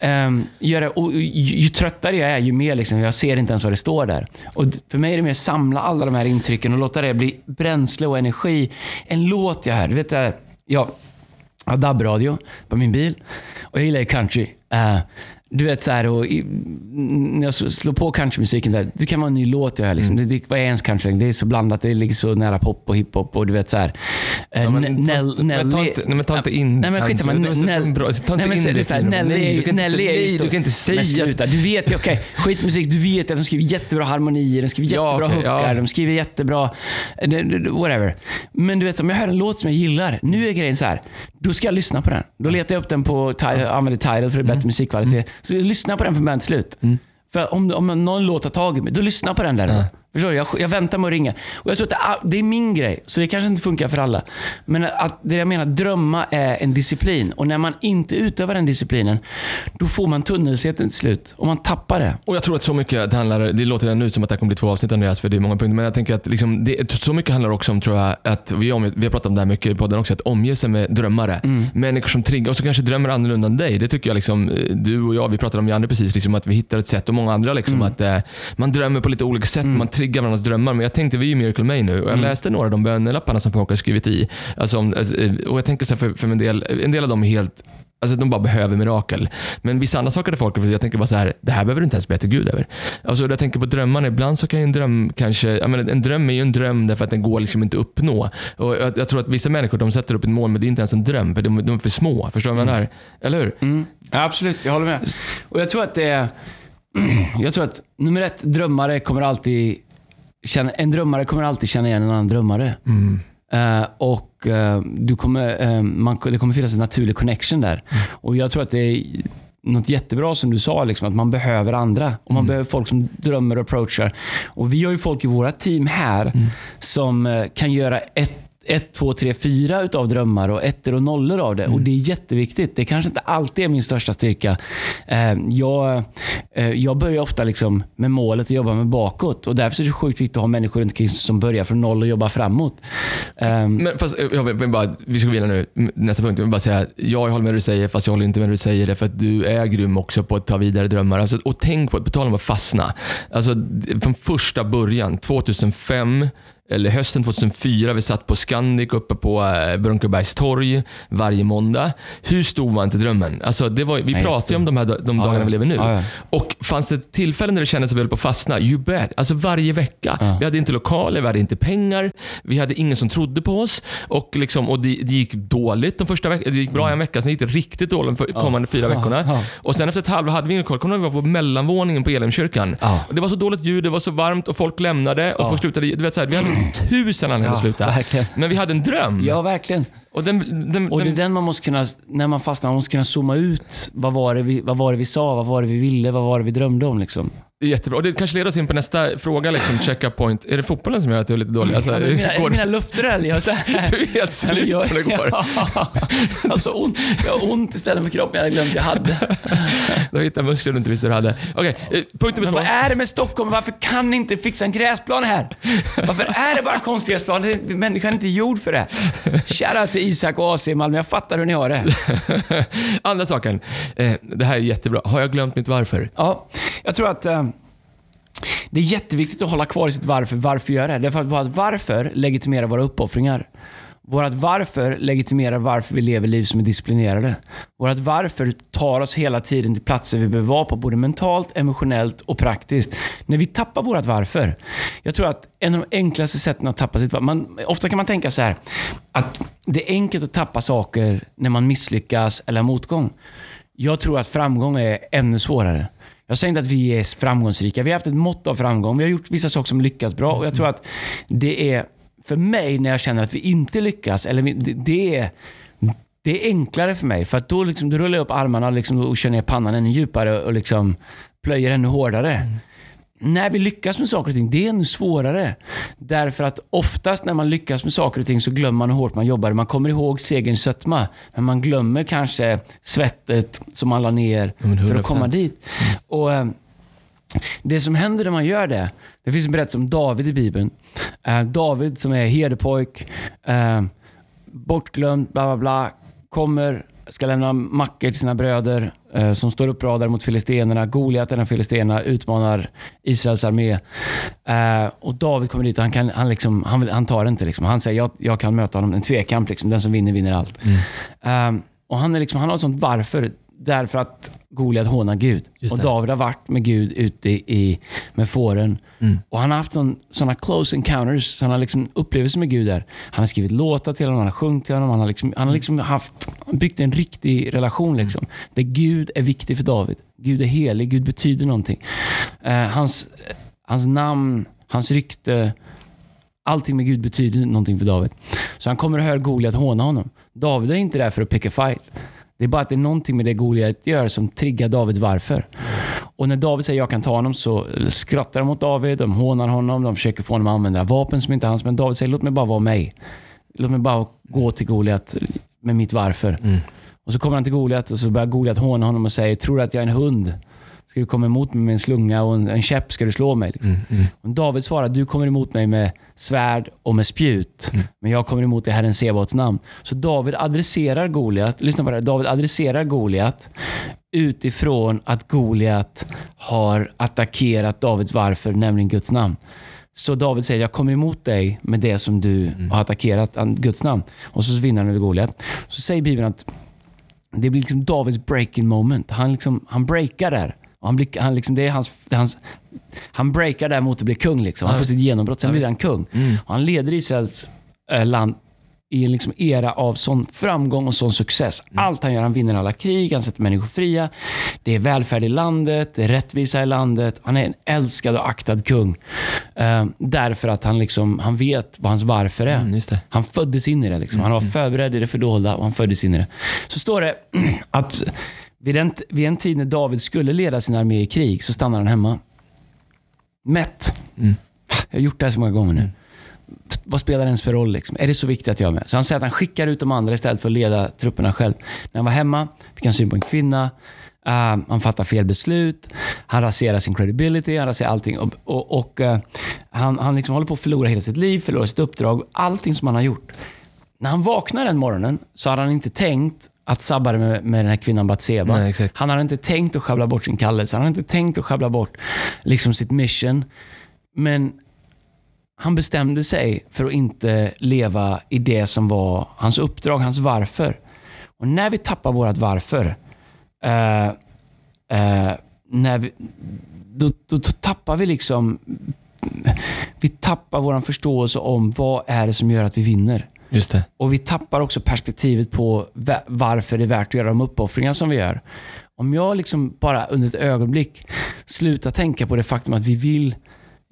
Speaker 1: ehm, göra, och, ju, ju tröttare jag är, ju mer liksom, jag ser inte ens vad det står där. Och för mig är det mer samla alla de här intrycken och låta det bli bränsle och energi. En låt jag hör, du vet, här, jag har DAB-radio på min bil och jag gillar ju country. Uh, du vet så här, och i, när jag slår på countrymusiken där, det kan vara en ny låt jag hör. Liksom. Det, det, vad är ens country? Det är så blandat, det ligger så nära pop och hiphop och du vet så här. Eh,
Speaker 2: Ja, men ta- ta
Speaker 1: Nelly-
Speaker 2: inte- nej, men ta inte in
Speaker 1: Nej men skitsamma.
Speaker 2: Ta.
Speaker 1: Nelly ju- Nelly
Speaker 2: säga-
Speaker 1: är ju stor.
Speaker 2: du kan inte säga-
Speaker 1: Men sluta, du vet ju, okej. skitmusik, du vet att de skriver jättebra harmonier, de skriver
Speaker 2: Ja,
Speaker 1: jättebra
Speaker 2: okej,
Speaker 1: hookar,
Speaker 2: ja.
Speaker 1: de skriver jättebra... Whatever. Men du vet, om jag hör en låt som jag gillar, nu är grejen så här. Då ska jag lyssna på den. Då letar jag upp den på, Ti- använder Tidal för är bättre
Speaker 2: Mm.
Speaker 1: musikkvalitet. Så jag lyssnar på den från början till slut. För om, om någon låter tag i mig, då lyssna på den där.
Speaker 2: Ja.
Speaker 1: Förstår du? Jag, jag väntar med att ringa. Och jag tror att det, är- det är min grej, så det kanske inte funkar för alla. Men att, det jag menar, drömma är en disciplin. Och när man inte utövar den disciplinen, då får man tunnelseende till slut. Och man tappar det.
Speaker 2: Och jag tror att så mycket det handlar, det låter redan nu som att det här kommer bli två avsnitt Andreas, för det är många punkter. Men jag tänker att liksom, det, så mycket handlar också om, tror jag, att vi, om, vi har pratat om det här mycket i podden också, att omge sig med drömmare. Människor som triggar och som kanske drömmer annorlunda än dig. Det tycker jag, liksom, eh, du och jag, vi pratade om Janne precis, liksom, att vi hittar ett sätt och många andra. Liksom, att eh, Man drömmer på lite olika sätt, man varandras drömmar. Men jag tänkte, vi är ju Miracle May nu och jag läste några av de bönelapparna som folk har skrivit i. Alltså, alltså, eh, och jag tänker så för, för en, del, en del av dem är helt Alltså de bara behöver mirakel. Men vissa andra saker där folk, för jag tänker bara så här, det här behöver du inte ens be till Gud över. Alltså jag tänker på drömmarna, ibland så kan ju en dröm kanske, jag menar, en dröm är ju en dröm därför att den går liksom inte att uppnå. Och jag, jag tror att vissa människor de sätter upp ett mål men det är inte ens en dröm, för de, de är för små. Förstår du vad jag menar? Eller hur?
Speaker 1: Mm. Ja, absolut, jag håller med. Och jag tror att det är... Jag tror att nummer ett, drömmare kommer alltid en drömmare kommer alltid känna igen en annan drömmare. Eh, och eh, du kommer, eh, man, det kommer finnas en naturlig connection där. Och jag tror att det är något jättebra som du sa, liksom, att man behöver andra. Och man behöver folk som drömmer och approachar. Och vi har ju folk i våra team här som eh, kan göra ett ett, två, tre, fyra utav drömmar och ettor och nollor av det. Och Det är jätteviktigt. Det kanske inte alltid är min största styrka. Eh, jag, eh, jag börjar ofta liksom med målet och jobbar med bakåt. Och Därför är det sjukt viktigt att ha människor runt omkring som börjar från noll och jobbar framåt. Eh,
Speaker 2: Men fast, eh, jag vill bara, vi ska gå vidare nu. Nästa punkt. Jag vill bara säga, ja, jag håller med det du säger, fast jag håller inte med det du säger. Det för att du är grym också på att ta vidare drömmar. Alltså, och tänk på, på tal om att fastna. Alltså, från första början, 2005, eller hösten 2004, vi satt på Scandic uppe på eh, Brunkebergs torg varje måndag. Hur stor var inte drömmen? Alltså, det var, vi
Speaker 1: Nej,
Speaker 2: pratar ju om de här de dagarna
Speaker 1: ja.
Speaker 2: vi lever nu.
Speaker 1: Ja, ja.
Speaker 2: Och fanns det tillfällen där det kändes att vi höll på att fastna? You bet. Alltså varje vecka. Vi hade inte lokaler, vi hade inte pengar, vi hade ingen som trodde på oss. Och, liksom, och det, det gick dåligt de första veckorna. Det gick bra en vecka, sen gick det riktigt dåligt de kommande fyra veckorna. Och sen efter ett halvår hade vi ingen lokal. Kommer vi var på mellanvåningen på Elimkyrkan? Det var så dåligt ljud, det var så varmt och folk lämnade och folk slutade. Du vet, så här, vi hade tusen anledningar
Speaker 1: Ja,
Speaker 2: att sluta.
Speaker 1: verkligen.
Speaker 2: Men vi hade en dröm.
Speaker 1: ja, verkligen.
Speaker 2: Och den, den,
Speaker 1: Och det är
Speaker 2: den,
Speaker 1: den man måste kunna, när man fastnar, man måste kunna zooma ut. Vad var det vi, vad var det vi sa? Vad var det vi ville? Vad var det vi drömde om? Liksom.
Speaker 2: Det jättebra. Och det kanske leder oss in på nästa fråga, liksom, checka point. Är det fotbollen som gör att du är lite dålig? Alltså,
Speaker 1: Ja, men mina,
Speaker 2: går-
Speaker 1: mina luftrör, jag, så här,
Speaker 2: Du är helt slut
Speaker 1: jag,
Speaker 2: från igår.
Speaker 1: Ja, jag, har så ont, jag har ont i stället med kroppen jag hade glömt jag hade.
Speaker 2: Du har hittat muskler du inte visste du hade. Okej, eh, punkt nummer två.
Speaker 1: vad är det med Stockholm? Varför kan ni inte fixa en gräsplan här? Varför är det bara konstgräsplan? Det- Människan är inte gjord för det. Shoutout till Isak och AC Malmö. Jag fattar hur ni har det.
Speaker 2: Andra saken. Eh, det här är jättebra. Har jag glömt mitt varför?
Speaker 1: Ja, jag tror att eh, det är jätteviktigt att hålla kvar i sitt varför. Varför gör jag det? Därför att vårt varför legitimerar våra uppoffringar. Vårt varför legitimerar varför vi lever liv som är disciplinerade. Vårt varför tar oss hela tiden till platser vi behöver vara på, både mentalt, emotionellt och praktiskt. När vi tappar vårt varför. Jag tror att en av de enklaste sätten att tappa sitt varför, man, ofta kan man tänka så här, att det är enkelt att tappa saker när man misslyckas eller har motgång. Jag tror att framgång är ännu svårare. Jag säger inte att vi är framgångsrika. Vi har haft ett mått av framgång. Vi har gjort vissa saker som lyckats bra och jag tror att det är, för mig, när jag känner att vi inte lyckas, eller det, det är det är enklare för mig, för att då, liksom, då rullar jag upp armarna liksom, och kör ner pannan ännu djupare och liksom plöjer ännu hårdare. Mm. När vi lyckas med saker och ting, det är ännu svårare. Därför att oftast när man lyckas med saker och ting så glömmer man hur hårt man jobbar. Man kommer ihåg segerns sötma, men man glömmer kanske svettet som man la ner för att
Speaker 2: 100%.
Speaker 1: komma dit. Och eh, Det som händer när man gör det, det finns en berättelse om David i Bibeln. Eh, David som är herdepojk, eh, bortglömd, bla bla bla, kommer, ska lämna mackor till sina bröder som står uppradade mot filistenerna. Goliat, en av filistenerna, utmanar Israels armé. Eh, och David kommer dit och han, kan, han, liksom, han, vill, han tar det inte. Liksom. Han säger jag, jag kan möta honom. En tvekamp. Liksom. Den som vinner, vinner allt. Eh, och han, är liksom, han har ett sånt varför. Därför att Goliat hånar Gud. Och. David har varit med Gud ute i, med fåren.
Speaker 2: Mm.
Speaker 1: Och Han har haft sådana close encounters. Så han har liksom upplevelser med Gud där. Han har skrivit låtar till honom, han har sjungit till honom. Han har, liksom, han har liksom haft, byggt en riktig relation. Liksom, där Gud är viktig för David. Gud är helig, Gud betyder någonting. Eh, hans, hans namn, hans rykte, allting med Gud betyder någonting för David. Så han kommer och hör Goliat håna honom. David är inte där för att pick a fight. Det är bara att det är någonting med det Goliat gör som triggar David varför. Och när David säger jag kan ta honom så skrattar de mot David, de hånar honom, de försöker få honom att använda vapen som inte är hans. Men David säger låt mig bara vara mig. Låt mig bara gå till Goliat med mitt varför.
Speaker 2: Mm.
Speaker 1: Och så kommer han till Goliat och så börjar Goliat håna honom och säger, tror du att jag är en hund? Ska du komma emot mig med en slunga och en, en käpp ska du slå mig? Liksom.
Speaker 2: Mm.
Speaker 1: Och David svarar, du kommer emot mig med svärd och med spjut.
Speaker 2: Mm.
Speaker 1: Men jag kommer emot dig i Herren Sebaots namn. Så David adresserar Goliat, lyssna på det här, David adresserar Goliat utifrån att Goliat har attackerat Davids varför, nämligen Guds namn. Så David säger, jag kommer emot dig med det som du har attackerat, Guds namn. Och så vinner han över Goliat. Så säger Bibeln att det blir liksom Davids breaking moment. Han, liksom, han breakar där. Och han, blir, han, liksom, det är hans, det är hans, han breakar där mot att bli kung. Liksom. Han får sitt genombrott, sen blir han kung. Och han leder Israels eh, land i en liksom era av sån framgång och sån success. Allt han gör, han vinner alla krig, han sätter människor fria. Det är välfärd i landet, det är rättvisa i landet. Han är en älskad och aktad kung. Eh, därför att han, liksom, han vet vad hans varför är.
Speaker 2: Mm.
Speaker 1: Han föddes in i det. Liksom. Han var förberedd i det fördolda och han föddes in i det. Så står det att vid en, vid en tid när David skulle leda sin armé i krig så stannar han hemma. Mätt.
Speaker 2: Mm.
Speaker 1: Jag har gjort det här så många gånger nu. Vad spelar det ens för roll? Liksom? Är det så viktigt att jag är med? Så han säger att han skickar ut de andra istället för att leda trupperna själv. När han var hemma fick han syn på en kvinna. Uh, han fattar fel beslut. Han raserar sin credibility. Han raserar allting. Och, och, och uh, han, han liksom håller på att förlora hela sitt liv, förlora sitt uppdrag. Allting som han har gjort. När han vaknar den morgonen så har han inte tänkt att sabba det med, med den här kvinnan Batseba.
Speaker 2: Nej, exakt.
Speaker 1: Han har inte tänkt att sjabbla bort sin kallelse. Han har inte tänkt att sjabbla bort liksom sitt mission. Men han bestämde sig för att inte leva i det som var hans uppdrag, hans varför. Och när vi tappar vårt varför, eh, eh, när vi, då, då, då tappar vi liksom vi tappar vår förståelse om vad är det som gör att vi vinner.
Speaker 2: Just det.
Speaker 1: Och vi tappar också perspektivet på va- varför det är värt att göra de uppoffringar som vi gör. Om jag liksom bara under ett ögonblick slutar tänka på det faktum att vi vill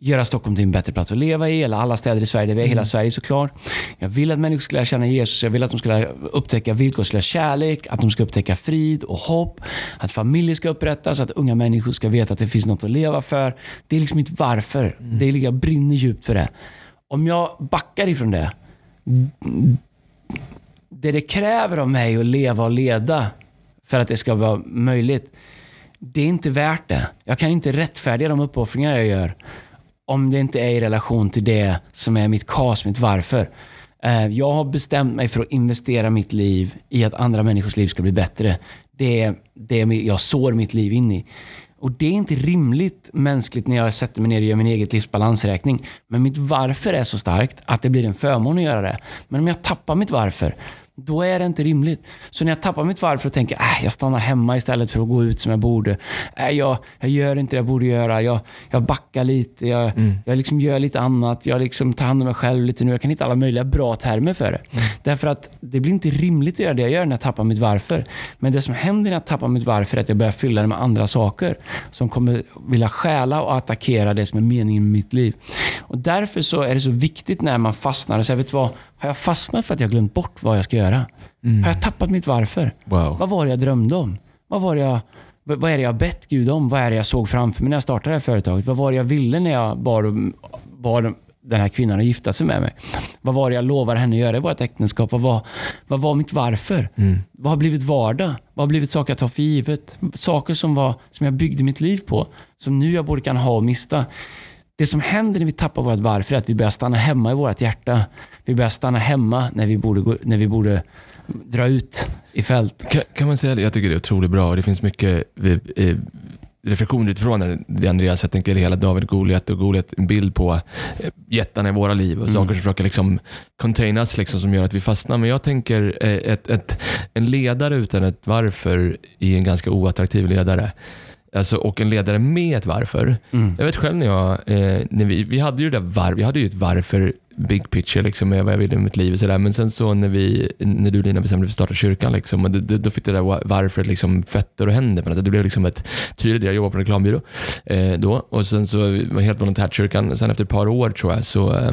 Speaker 1: göra Stockholm till en bättre plats att leva i, eller alla städer i Sverige, det är hela Sverige såklart. Jag vill att människor ska lära känna Jesus, jag vill att de ska lära upptäcka villkorslös kärlek, att de ska upptäcka frid och hopp, att familjer ska upprättas, att unga människor ska veta att det finns något att leva för. Det är liksom mitt varför. Det är, jag brinner djupt för det. Om jag backar ifrån det, det det kräver av mig att leva och leda för att det ska vara möjligt, det är inte värt det. Jag kan inte rättfärdiga de uppoffringar jag gör om det inte är i relation till det som är mitt kas, mitt varför. Eh, jag har bestämt mig för att investera mitt liv i att andra människors liv ska bli bättre. Det är det jag sår mitt liv in i. Och Det är inte rimligt mänskligt när jag sätter mig ner och gör min eget livsbalansräkning. Men mitt varför är så starkt att det blir en förmån att göra det. Men om jag tappar mitt varför, då är det inte rimligt. Så när jag tappar mitt varför och tänker äh, jag stannar hemma istället för att gå ut som jag borde. Äh, jag, jag gör inte det jag borde göra. Jag, jag backar lite. Jag, jag liksom gör lite annat. Jag liksom tar hand om mig själv lite nu. Jag kan hitta alla möjliga bra termer för det. Därför att det blir inte rimligt att göra det jag gör när jag tappar mitt varför. Men det som händer när jag tappar mitt varför är att jag börjar fylla det med andra saker som kommer vilja stjäla och attackera det som är meningen med mitt liv. Och Därför så är det så viktigt när man fastnar och säger, vet du vad? Har jag fastnat för att jag glömt bort vad jag ska göra? Har jag tappat mitt varför?
Speaker 2: Wow.
Speaker 1: Vad var det jag drömde om? Vad, var jag, vad är det jag bett Gud om? Vad är det jag såg framför mig när jag startade det här företaget? Vad var det jag ville när jag bad, bad den här kvinnan att gifta sig med mig? Vad var det jag lovade henne att göra i vårt äktenskap? Vad var, vad var mitt varför? Vad har blivit vardag? Vad har blivit saker jag tar för givet? Saker som, var, som jag byggde mitt liv på, som nu jag både kan ha och mista. Det som händer när vi tappar vårt varför är att vi börjar stanna hemma i vårt hjärta. Vi börjar stanna hemma när vi borde, gå, när vi borde dra ut i fält.
Speaker 2: Kan, kan man säga det? Jag tycker det är otroligt bra det finns mycket eh, eh, reflektioner utifrån det Andreas. Jag tänker hela David Goliat och Goliat, en bild på eh, jättarna i våra liv och
Speaker 1: Mm.
Speaker 2: saker som försöker liksom containas liksom, som gör att vi fastnar. Men jag tänker eh, ett, ett, en ledare utan ett varför är en ganska oattraktiv ledare. Alltså, och en ledare med ett varför.
Speaker 1: Mm.
Speaker 2: Jag vet själv när jag, eh, när vi, vi hade ju det där var, vi hade ju ett varför big picture liksom, med vad jag ville med mitt liv och sådär. Men sen så när, vi, när du och Lina bestämde för att starta kyrkan, liksom, och då, då fick det där varför liksom, fötter och händer. Men. Det blev liksom ett tydligt, jag jobbade på en reklambyrå eh, då och sen så var jag helt volontärt kyrkan. Sen efter ett par år tror jag så, eh,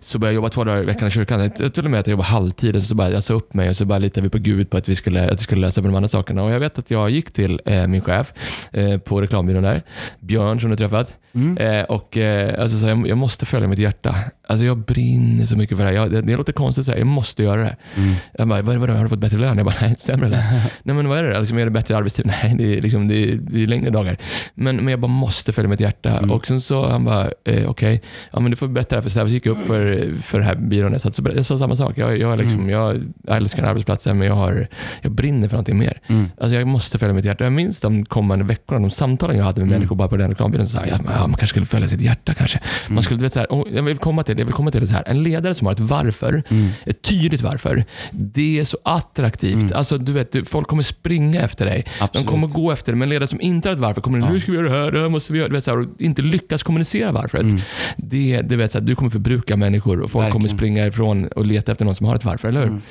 Speaker 2: så började jag jobba två dagar i veckan i kyrkan. Jag, till och med att jag jobbade halvtid och så bara, jag sa upp mig och så bara litade vi på Gud på att vi skulle, att vi skulle lösa de andra sakerna. Och jag vet att jag gick till eh, min chef eh, på reklambyrån där, Björn som du träffat. Mm. Eh, och eh, alltså, så jag, jag, måste följa mitt hjärta. Alltså, jag brinner så mycket för det här. Jag, det, det låter konstigt att säga, jag måste göra det. Mm. Jag bara, vad, vad, har du fått bättre lön? Jag bara, nej, sämre lön. nej, men vad är det? Liksom, är det bättre arbetstid? Nej, det är, liksom, det är, det är längre dagar. Men, men jag bara måste följa mitt hjärta. Mm. Och sen så han bara, eh, okej, okay. ja, du får berätta det här för Säve. Så gick jag upp för, för det här byrån. Jag, så jag sa samma sak. Jag, jag, liksom, mm. jag, jag älskar den här arbetsplatsen, men jag, har, jag brinner för någonting mer. Mm. Alltså, jag måste följa mitt hjärta. Jag minns de kommande veckorna, de samtalen jag hade med mm. människor bara på den reklambyrån. Så sa jag, ja, man kanske skulle följa sitt hjärta kanske. Man skulle, vet, så här, jag vill komma till, jag vill komma till det så här. En ledare som har ett varför, mm. ett tydligt varför, det är så attraktivt. Mm. Alltså, du vet, folk kommer springa efter dig. Absolut. De kommer gå efter dig. Men en ledare som inte har ett varför kommer, ja. nu ska vi göra det här, det här måste vi göra. Du vet, så här, och inte lyckas kommunicera varföret. Mm. Det, du, vet, så här, du kommer förbruka människor och folk Verkligen. kommer springa ifrån och leta efter någon som har ett varför, eller hur? Mm.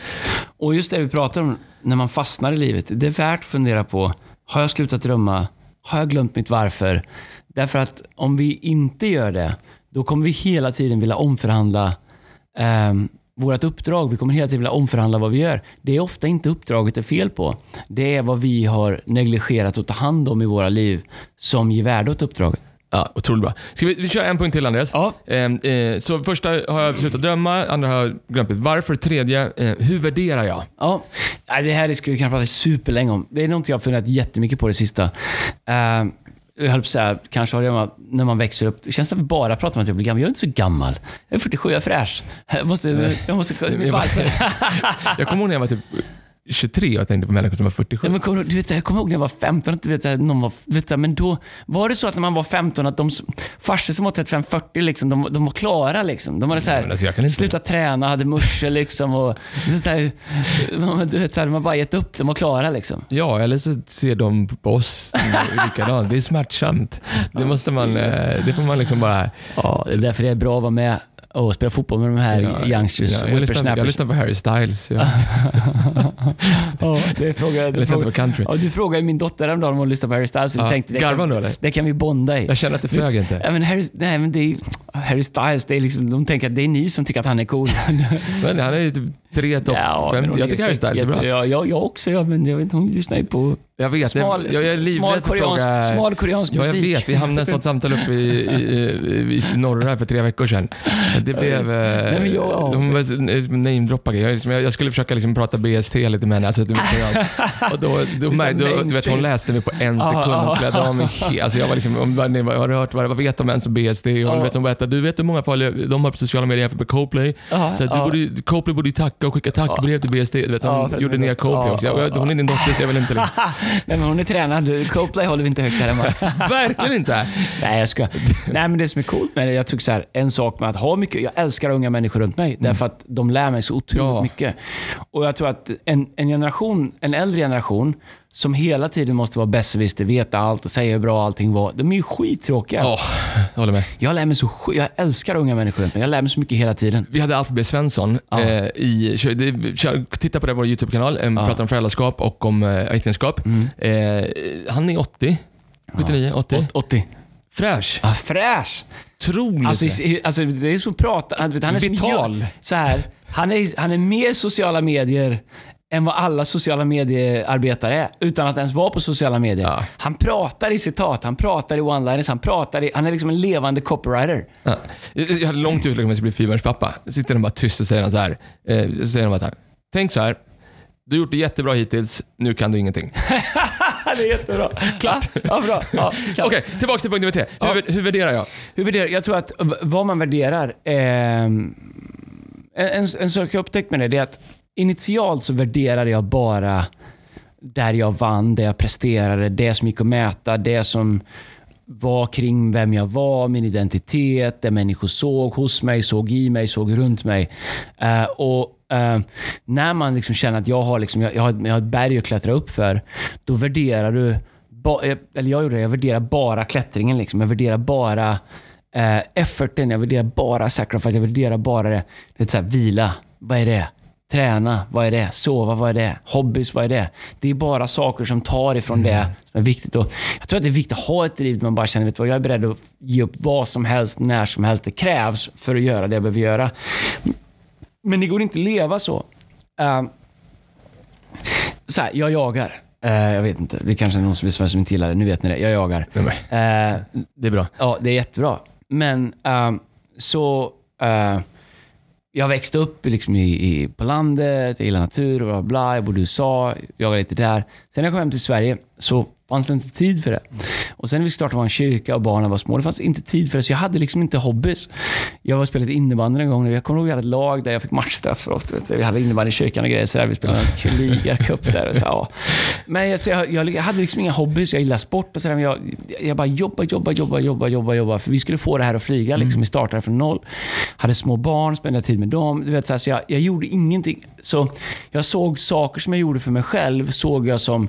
Speaker 1: Och just det vi pratar om, när man fastnar i livet. Det är värt att fundera på, har jag slutat drömma? Har jag glömt mitt varför? Därför att om vi inte gör det, då kommer vi hela tiden vilja omförhandla eh, vårt uppdrag. Vi kommer hela tiden vilja omförhandla vad vi gör. Det är ofta inte uppdraget är fel på. Det är vad vi har negligerat att ta hand om i våra liv som ger värde åt uppdraget.
Speaker 2: Ja, otroligt bra. Ska vi, vi köra en punkt till Andreas?
Speaker 1: Ja.
Speaker 2: Eh, eh, så första har jag slutat döma, andra har jag glömt. Varför? Tredje, eh, hur värderar jag?
Speaker 1: Ja, det här skulle vi kunna prata superlänge om. Det är något jag har funderat jättemycket på det sista. Uh, jag höll på att säga, kanske har det när man växer upp. Det känns som att vi bara pratar om att jag blir gammal. Jag är inte så gammal. Jag är 47, jag är fräsch. Jag måste... Jag måste mitt varför.
Speaker 2: jag kommer ihåg när jag var typ 23 och jag tänkte på människor som var 47.
Speaker 1: Ja, men kom, du vet, jag kommer ihåg när jag var 15, du vet, någon var, vet, men då var det så att när man var 15 att de farsor som var 35-40, liksom, de, de var klara. Liksom. De hade så här, alltså, slutat träna, hade muscher liksom, och så här, du vet, så här, man bara gett upp, de var klara. Liksom.
Speaker 2: Ja, eller så ser de på oss likadant. Det är smärtsamt. Det, måste man, eh, det får man liksom bara...
Speaker 1: Ja, det är därför det är bra att vara med och spela fotboll med de här ja, youngsters.
Speaker 2: Ja, jag, lyssnar, jag lyssnar på Harry Styles. Ja.
Speaker 1: ja, det frågar,
Speaker 2: jag lyssnar på country.
Speaker 1: Ja, du frågade min dotter häromdagen om hon lyssnar på Harry Styles. Ja, tänkte, det, kan,
Speaker 2: då,
Speaker 1: det kan vi bonda i.
Speaker 2: Jag känner att det flög inte.
Speaker 1: Ja, men Harry, nej, men det är, Harry Styles, det är liksom, de tänker att det är ni som tycker att han är cool.
Speaker 2: men han är ju typ tre topp ja, 50. Jag tycker Harry Styles är bra.
Speaker 1: Ja, jag, jag också, ja, men jag vet hon lyssnar ju på
Speaker 2: jag vet. Smal, jag, jag är
Speaker 1: smal, koreansk, fråga, smal koreansk musik.
Speaker 2: Ja, jag vet. Vi hamnade i ett sånt samtal uppe i, i, i, i norra för tre veckor sedan. Det blev... Nej, men jag, de namedroppade. Jag, liksom, jag, jag skulle försöka liksom prata BST lite med henne. Alltså, och då, då, märkte, då, du vet, hon läste mig på en sekund. Hon klädde av mig alltså, jag var liksom, har du hört, vad, vad vet de ens om BST? Och hon, vet, hon berättade, du vet hur många följare de har på sociala medier jämfört med Coplay? Så du borde, Coplay borde ju tacka och skicka tackbrev till BST. Du vet, hon gjorde ner Coplay också. Hon är din dotter så jag vill inte... Liksom.
Speaker 1: Nej, men hon är tränad. Coplay håller vi inte högt här hemma.
Speaker 2: Verkligen inte.
Speaker 1: Nej, jag ska. Nej, men det som är coolt med det, jag tycker så här, en sak med att ha mycket, jag älskar unga människor runt mig. Mm. Därför att de lär mig så otroligt ja. mycket. Och jag tror att en, en generation, en äldre generation, som hela tiden måste vara besserwisser, veta allt och säga hur bra allting var. De är ju skittråkiga.
Speaker 2: Ja, jag håller med.
Speaker 1: Jag, lär mig så, jag älskar unga människor runt mig. Jag lär mig så mycket hela tiden.
Speaker 2: Vi hade Alf B Svensson. Ja. Eh, i, titta på det på vår YouTube-kanal. Eh, ja. pratar om föräldraskap och om eh, äktenskap. Mm. Eh, han är 80. 79, 80.
Speaker 1: 80.
Speaker 2: Fräsch.
Speaker 1: Ja, fräsch.
Speaker 2: Otroligt.
Speaker 1: Alltså, alltså, det är som prata... Han är
Speaker 2: Vital.
Speaker 1: Som, så här, han, är, han är mer sociala medier än vad alla sociala mediearbetare är, utan att ens vara på sociala medier. Ja. Han pratar i citat, han pratar i one-liners, han pratar i, Han är liksom en levande copywriter.
Speaker 2: Ja. Jag hade långt ut om jag skulle bli fyrbarnspappa. Sitter han bara tyst och säger så här. Eh, så säger han bara så här. Tänk så här. Du har gjort det jättebra hittills, nu kan du ingenting.
Speaker 1: det är jättebra. Klart. Ja, bra. Ja,
Speaker 2: Okej, okay, tillbaka till punkt nummer tre. Hur, ja. hur värderar jag?
Speaker 1: Hur värderar, jag tror att vad man värderar, eh, en, en sak jag upptäckt med det är att initialt så värderade jag bara där jag vann, där jag presterade, det som gick att mäta, det som var kring vem jag var, min identitet, det människor såg hos mig, såg i mig, såg runt mig. Uh, och uh, När man liksom känner att jag har, liksom, jag, jag, har, jag har ett berg att klättra upp för, då värderar du, ba, eh, eller jag gjorde det, jag värderar bara klättringen. Liksom. Jag värderar bara uh, efforten, jag värderar bara sacrifice, jag värderar bara det. det är så här, vila, vad är det? Träna, vad är det? Sova, vad är det? Hobbys, vad är det? Det är bara saker som tar ifrån det som är viktigt. Och jag tror att det är viktigt att ha ett liv där man bara känner, vet vad, jag är beredd att ge upp vad som helst, när som helst det krävs för att göra det jag behöver göra. Men det går inte att leva så. Uh, så här, jag jagar. Uh, jag vet inte, det kanske är någon som lyssnar som inte gillar det. Nu vet ni det. Jag jagar. Uh,
Speaker 2: Det är bra.
Speaker 1: Ja, det är jättebra. Men ehm, så jag växte upp liksom i, i, på landet, jag gillar natur och bla bla. Jag bodde i USA, jagade lite där. Sen när jag kom hem till Sverige så fanns det inte tid för det. Och sen när vi startade vår kyrka och barnen var små, det fanns inte tid för det. Så jag hade liksom inte hobbys. Jag var spelat innebandy en gång. Jag kommer ihåg att vi hade ett lag där jag fick matchstraff för ofta. Vi hade innebandy i kyrkan och grejer. Så där. Vi spelade en ligacup där. Och så, ja. Men jag, jag, jag, hade liksom inga hobbys. Jag gillar sport och sådär. Men jag, jag bara jobba, jobba, jobba, jobba, jobba, jobba. För vi skulle få det här att flyga. Liksom. Vi startade från noll. Hade små barn, spenderade tid med dem. Du vet, så, här, så jag, jag gjorde ingenting. Så jag såg saker som jag gjorde för mig själv, såg jag som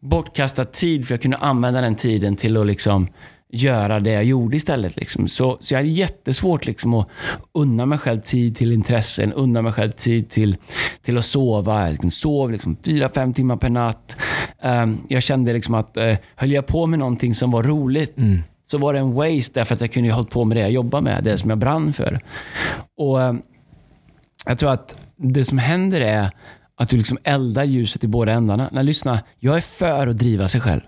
Speaker 1: bortkastad tid, för jag kunde använda den tiden till att liksom göra det jag gjorde istället. Liksom. Så, så jag hade jättesvårt liksom att unna mig själv tid till intressen, unna mig själv tid till, till att sova. Jag liksom sov liksom fyra, fem timmar per natt. Um, jag kände liksom att uh, höll jag på med någonting som var roligt, så var det en waste därför att jag kunde ju hållit på med det jag jobbar med, det som jag brann för. Och um, Jag tror att det som händer är att du liksom eldar ljuset i båda ändarna. Nej, lyssna, jag är för att driva sig själv.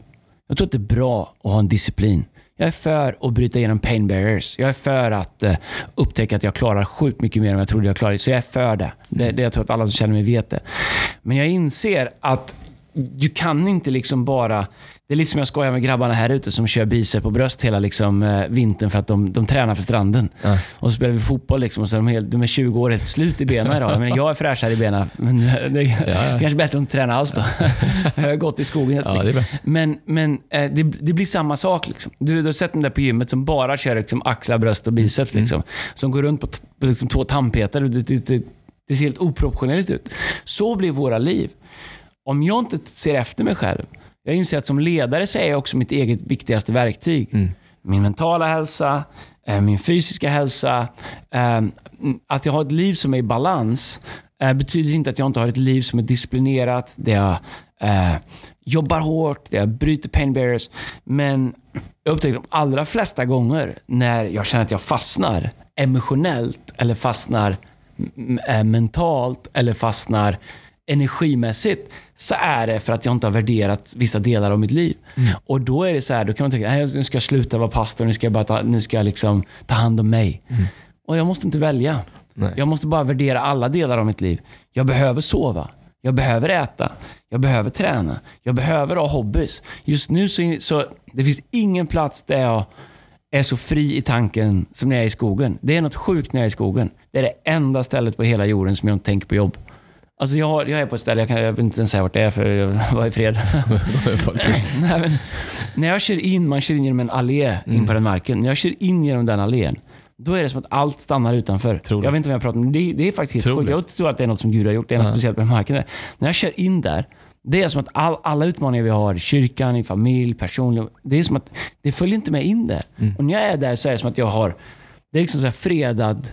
Speaker 1: Jag tror att det är bra att ha en disciplin. Jag är för att bryta igenom pain barriers. Jag är för att eh, upptäcka att jag klarar sjukt mycket mer än jag trodde jag klarade. Så jag är för det. det, det jag tror att alla som känner mig vet det. Men jag inser att du kan inte liksom bara... Det är lite som jag skojar med grabbarna här ute som kör bicep på bröst hela liksom, eh, vintern för att de, de tränar för stranden.
Speaker 2: Ja.
Speaker 1: Och så spelar vi fotboll liksom, och så är de, helt, de är 20 år helt slut i benen idag. Jag, menar, jag är fräschare i benen, men det är
Speaker 2: ja.
Speaker 1: kanske bättre att inte träna alls då. jag har gått i skogen
Speaker 2: Ja, det.
Speaker 1: Men, men eh, det, det blir samma sak. Liksom. Du, du har sett dem där på gymmet som bara kör liksom, axlar, bröst och biceps.
Speaker 2: Mm.
Speaker 1: Liksom, som går runt på, på liksom, två tandpetare. Det, det, det, det ser helt oproportionerligt ut. Så blir våra liv. Om jag inte ser efter mig själv. Jag inser att som ledare så är jag också mitt eget viktigaste verktyg.
Speaker 2: Mm.
Speaker 1: Min mentala hälsa, eh, min fysiska hälsa. eh, Att jag har ett liv som är i balans eh, betyder inte att jag inte har ett liv som är disciplinerat, där jag jobbar hårt, där jag bryter pain barriers. Men jag upptäcker de allra flesta gånger när jag känner att jag fastnar emotionellt eller fastnar mentalt eller fastnar energimässigt så är det för att jag inte har värderat vissa delar av mitt liv. Och då är det så här, då kan man tänka, nej, nu ska jag sluta vara pastor, nu ska jag, bara ta, nu ska jag liksom ta hand om mig. Och jag måste inte välja.
Speaker 2: Nej.
Speaker 1: Jag måste bara värdera alla delar av mitt liv. Jag behöver sova. Jag behöver äta. Jag behöver träna. Jag behöver ha hobbys. Just nu så, så det finns ingen plats där jag är så fri i tanken som när jag är i skogen. Det är något sjukt när jag är i skogen. Det är det enda stället på hela jorden som jag inte tänker på jobb. Alltså jag, har, jag är på ett ställe, jag, kan, jag vill inte ens säga vart det är för jag var i fred. Nej, men, när jag kör in, man kör in genom en allé in på den marken. När jag kör in genom den allén, då är det som att allt stannar utanför.
Speaker 2: Tror det.
Speaker 1: jag vet inte vad jag pratar om, det, det är faktiskt
Speaker 2: Tror
Speaker 1: sjukt. Jag tror att det är något som Gud har gjort. Det är något
Speaker 2: Ja.
Speaker 1: speciellt med marken. Där. När jag kör in där, det är som att all, alla utmaningar vi har i kyrkan, i familj, personligen, det är som att det följer inte med in där. Och när jag är där så är det som att jag har, det är liksom så här fredad,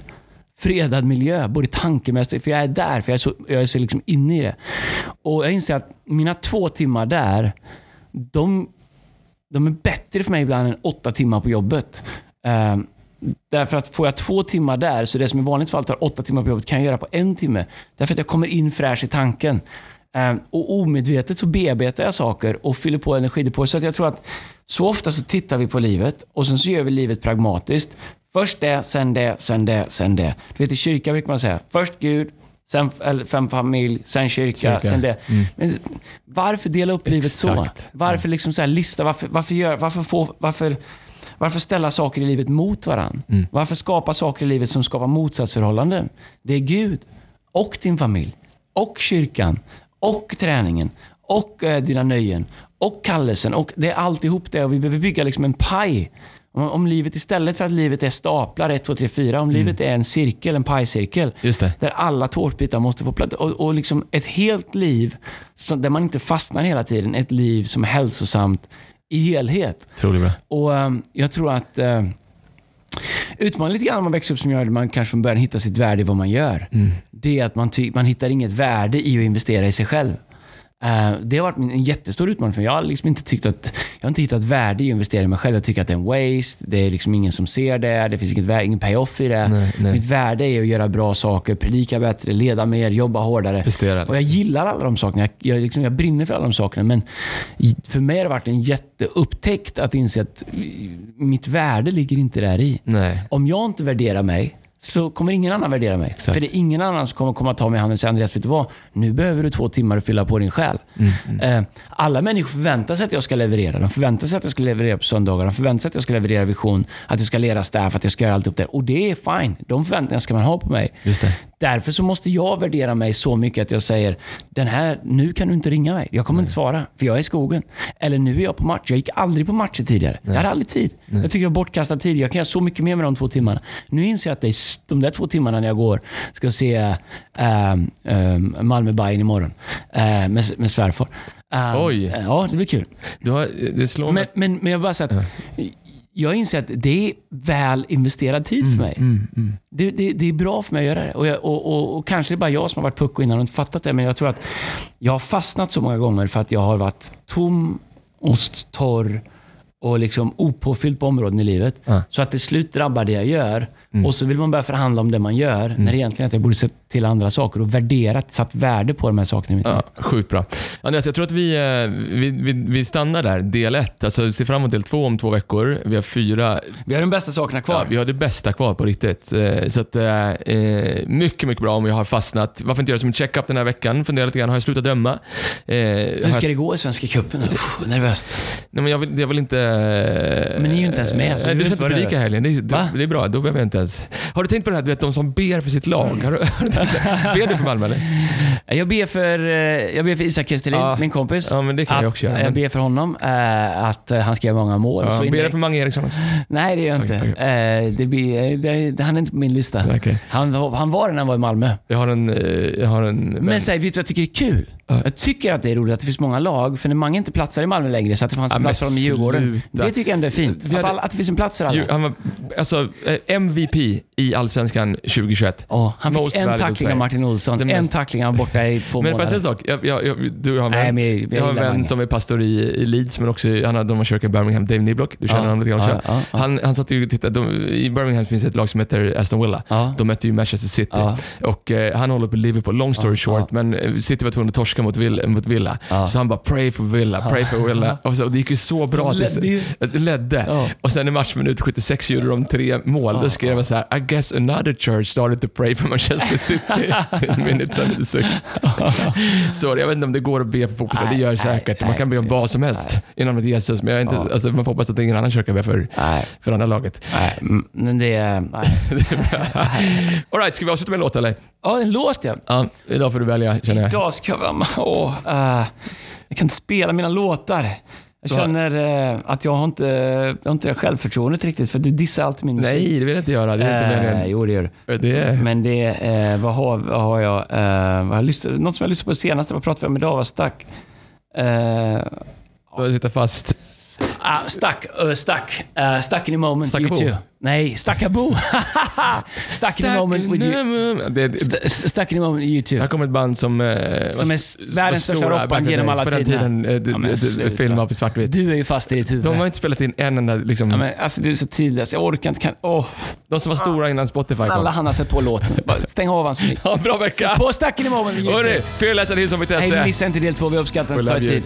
Speaker 1: fredad miljö, både tankemässigt, för jag är där, för jag är så, jag är så liksom inne i det. Och jag inser att mina två timmar där, de, de är bättre för mig ibland än åtta timmar på jobbet. Ehm, därför att får jag två timmar där, så det som i vanligt fall tar åtta timmar på jobbet kan jag göra på en timme. Därför att jag kommer in fräsch i tanken. Ehm, och omedvetet så bearbetar jag saker och fyller på energidepåer. Så att jag tror att så ofta så tittar vi på livet och sen så gör vi livet pragmatiskt. Först det, sen det, sen det, sen det. Du vet i kyrkan brukar man säga, först Gud, sen eller fem familj, sen kyrka,
Speaker 2: Kyrka.
Speaker 1: sen det. Men varför dela upp livet så?
Speaker 2: Exakt.
Speaker 1: Varför liksom så här lista? Varför, varför, gör, varför, få, varför, varför ställa saker i livet mot varandra? Varför skapa saker i livet som skapar motsatsförhållanden? Det är Gud och din familj och kyrkan och träningen och eh, dina nöjen och kallelsen. Och det är alltihop det och vi behöver bygga liksom en paj. Om, om livet istället för att livet är staplar 1, 2, 3, 4. Om livet är en cirkel, en pajcirkel. Där alla tårtbitar måste få plats. Och, och liksom ett helt liv som, där man inte fastnar hela tiden. Ett liv som är hälsosamt i helhet.
Speaker 2: Otroligt bra.
Speaker 1: Och ehm, Jag tror att eh, Utmaningen lite grann när man växer upp som gör att man kanske från början hittar sitt värde i vad man gör.
Speaker 2: Mm.
Speaker 1: Det är att man, man hittar inget värde i att investera i sig själv. Eh, det har varit en jättestor utmaning för mig. Jag har liksom inte tyckt att, jag har inte hittat värde i att investera i mig själv. Jag tycker att det är en waste. Det är liksom ingen som ser det. Det finns inget, vä- ingen payoff i det.
Speaker 2: Nej, nej.
Speaker 1: Mitt värde är att göra bra saker, predika bättre, leda mer, jobba hårdare.
Speaker 2: Prestera.
Speaker 1: Och jag gillar alla de sakerna. Jag, jag, liksom, jag brinner för alla de sakerna. Men för mig har det varit en jätteupptäckt att inse att mitt värde ligger inte där i.
Speaker 2: Nej.
Speaker 1: Om jag inte värderar mig så kommer ingen annan värdera mig.
Speaker 2: Exakt.
Speaker 1: För det är ingen annan som kommer komma ta mig i handen och säga Andreas, vet du vad? Nu behöver du två timmar att fylla på din själ. Eh, alla människor förväntar sig att jag ska leverera. De förväntar sig att jag ska leverera på söndagar. De förväntar sig att jag ska leverera vision, att jag ska leda staff, att jag ska göra allt upp det. Och det är fine. De förväntningarna ska man ha på mig. Därför så måste jag värdera mig så mycket att jag säger, den här, nu kan du inte ringa mig. Jag kommer inte svara, för jag är i skogen. Eller nu är jag på match. Jag gick aldrig på matcher tidigare. Jag hade aldrig tid. Jag tycker jag bortkastad tid. Jag kan göra så mycket mer med de två timmarna. Nu inser jag att det är de där två timmarna när jag går, ska se ähm, ähm, malmö Bayern imorgon äh, med, med svärfar. Ähm,
Speaker 2: Oj.
Speaker 1: Ja, det blir kul.
Speaker 2: Du har, det slår
Speaker 1: Men, men, men jag bara säger att jag inser att det är väl investerad tid för mig. Det, det, det är bra för mig att göra det. Och, jag, och, och, och kanske det är bara jag som har varit pucko innan och inte fattat det, men jag tror att jag har fastnat så många gånger för att jag har varit tom och torr och liksom opåfylld på områden i livet.
Speaker 2: Ja.
Speaker 1: Så att till slut drabbar det jag gör. Och så vill man börja förhandla om det man gör, när det egentligen att jag borde se till andra saker och värderat, satt värde på de här sakerna i mitt liv.
Speaker 2: Ja, sjukt bra. Andreas, jag tror att vi, eh, vi, vi, vi stannar där, del ett. Alltså, se fram emot del två om två veckor. Vi har fyra
Speaker 1: Vi har de bästa sakerna kvar.
Speaker 2: Ja, vi har det bästa kvar på riktigt. Eh, Så att, eh, mycket, mycket bra om jag har fastnat. Varför inte göra som en check-up den här veckan? Fundera lite grann, har jag slutat drömma?
Speaker 1: Hur ska det gå i Svenska cupen? Uff, nervöst.
Speaker 2: nej, men jag, vill, jag vill inte...
Speaker 1: Men ni är ju inte ens med, så
Speaker 2: Nej,
Speaker 1: du
Speaker 2: ska inte
Speaker 1: det
Speaker 2: predika helgen. Det,
Speaker 1: Va?
Speaker 2: det är bra, då behöver jag inte ens... Har du tänkt på det här, du vet de som ber för sitt lag? Har du, har du ber du för Malmö eller?
Speaker 1: Jag ber för, eh, jag ber för Isak Kestelin,
Speaker 2: Ja.
Speaker 1: min kompis.
Speaker 2: Ja, men det kan
Speaker 1: att,
Speaker 2: jag också göra.
Speaker 1: Jag
Speaker 2: Men-
Speaker 1: ber för honom eh, att eh, han ska göra många mål.
Speaker 2: Ja,
Speaker 1: så
Speaker 2: ber du för Mange Eriksson också?
Speaker 1: Nej, det gör jag inte.
Speaker 2: Okej,
Speaker 1: Eh, det blir, det, han är inte på min lista.
Speaker 2: Okej.
Speaker 1: Han, han var det när han var i Malmö.
Speaker 2: Jag har en... eh, Jag har en vän.
Speaker 1: Men säg, vet du vad jag tycker är kul?
Speaker 2: Ja.
Speaker 1: Jag tycker att det är roligt att det finns många lag, för när Mange inte platsar i Malmö längre, så att det fanns
Speaker 2: Ja,
Speaker 1: en plats för dem i Djurgården. Det tycker jag ändå är fint.
Speaker 2: Hade-
Speaker 1: Att, alla, att det finns en plats för alla.
Speaker 2: Han var, alltså, eh, MVP i Allsvenskan 2021.
Speaker 1: Ja, han fick en tackling av Martin Olsson. En tackling, var borta i två
Speaker 2: Men får jag säga
Speaker 1: månader.
Speaker 2: en sak? Jag, jag, jag, du har en
Speaker 1: Nej, jag- jag
Speaker 2: har en vän som är pastor i, i Leeds, men också han har, de har kyrka i Birmingham, Dave Niblock. Du känner
Speaker 1: Ja,
Speaker 2: honom lite grann.
Speaker 1: ja, ja, ja.
Speaker 2: Han, han satt ju och tittade, de, I Birmingham finns ett lag som heter Aston Villa.
Speaker 1: Ja.
Speaker 2: De mötte ju Manchester City.
Speaker 1: Ja.
Speaker 2: Och eh, Han håller på Liverpool, long story
Speaker 1: Ja,
Speaker 2: short,
Speaker 1: ja.
Speaker 2: men eh, City var tvungna att torska mot Villa. Mot Villa.
Speaker 1: Ja.
Speaker 2: Så han bara pray for Villa, pray for Villa. Och, så, och det gick ju så bra. Tills-
Speaker 1: ledde. Ja.
Speaker 2: Och sen i matchminut 76 gjorde de tre mål.
Speaker 1: Ja,
Speaker 2: Då skrev man så här, I guess another church started to pray for Manchester City in minute 76. så jag vet inte om det går att be för fotboll, det gör det säkert. Man kan be om vad som helst i namnet Jesus, men jag är inte,
Speaker 1: Ja.
Speaker 2: alltså, man får hoppas att ingen annan kyrka ber för,
Speaker 1: Nej,
Speaker 2: för andra laget.
Speaker 1: nej, men det är... Nej.
Speaker 2: All right, ska vi avsluta med en låt eller?
Speaker 1: Ja, en låt ja.
Speaker 2: Ja, idag får du välja känner jag.
Speaker 1: Idag ska jag... Åh, eh, jag kan inte spela mina låtar. Jag
Speaker 2: Du har-
Speaker 1: känner eh, att jag har inte, jag har inte det självförtroendet riktigt, för du dissar alltid min musik.
Speaker 2: Nej, det vill jag inte göra. Det är inte
Speaker 1: Eh,
Speaker 2: meningen.
Speaker 1: jo, det gör du.
Speaker 2: Det är...
Speaker 1: Men det, eh, vad, har, vad har jag? Eh, vad har jag lyssnat, något som jag lyssnade på senast, vad pratade vi om idag, var Stack. Eh,
Speaker 2: Jag sitter fast.
Speaker 1: ah, stack, uh, stack, uh, stuck in a moment
Speaker 2: Stackabo.
Speaker 1: you. Nej, Stackabo. stuck in a moment with you.
Speaker 2: Det, det,
Speaker 1: St- Stuck in a moment with you too.
Speaker 2: här kommer ett band som... eh,
Speaker 1: Som är världens största
Speaker 2: stora
Speaker 1: rockband genom alla
Speaker 2: På den
Speaker 1: tider.
Speaker 2: tiden, eh,
Speaker 1: Ja, men
Speaker 2: d-
Speaker 1: sluta.
Speaker 2: film var på svartvitt.
Speaker 1: Du är ju fast i ditt huvud.
Speaker 2: De har inte spelat in en enda... Liksom,
Speaker 1: Ja, men, alltså, du är så tidlös. Jag orkar inte. Kan, åh,
Speaker 2: de som var stora innan Spotify kom.
Speaker 1: alla han har sett på låten. Bara stäng av hans mick.
Speaker 2: Ha en bra vecka!
Speaker 1: På Stuck in a moment with you
Speaker 2: Hörni,
Speaker 1: too.
Speaker 2: fyrläsarhilsson.se.
Speaker 1: Hej, missa inte del två. Vi uppskattar att det tar tid.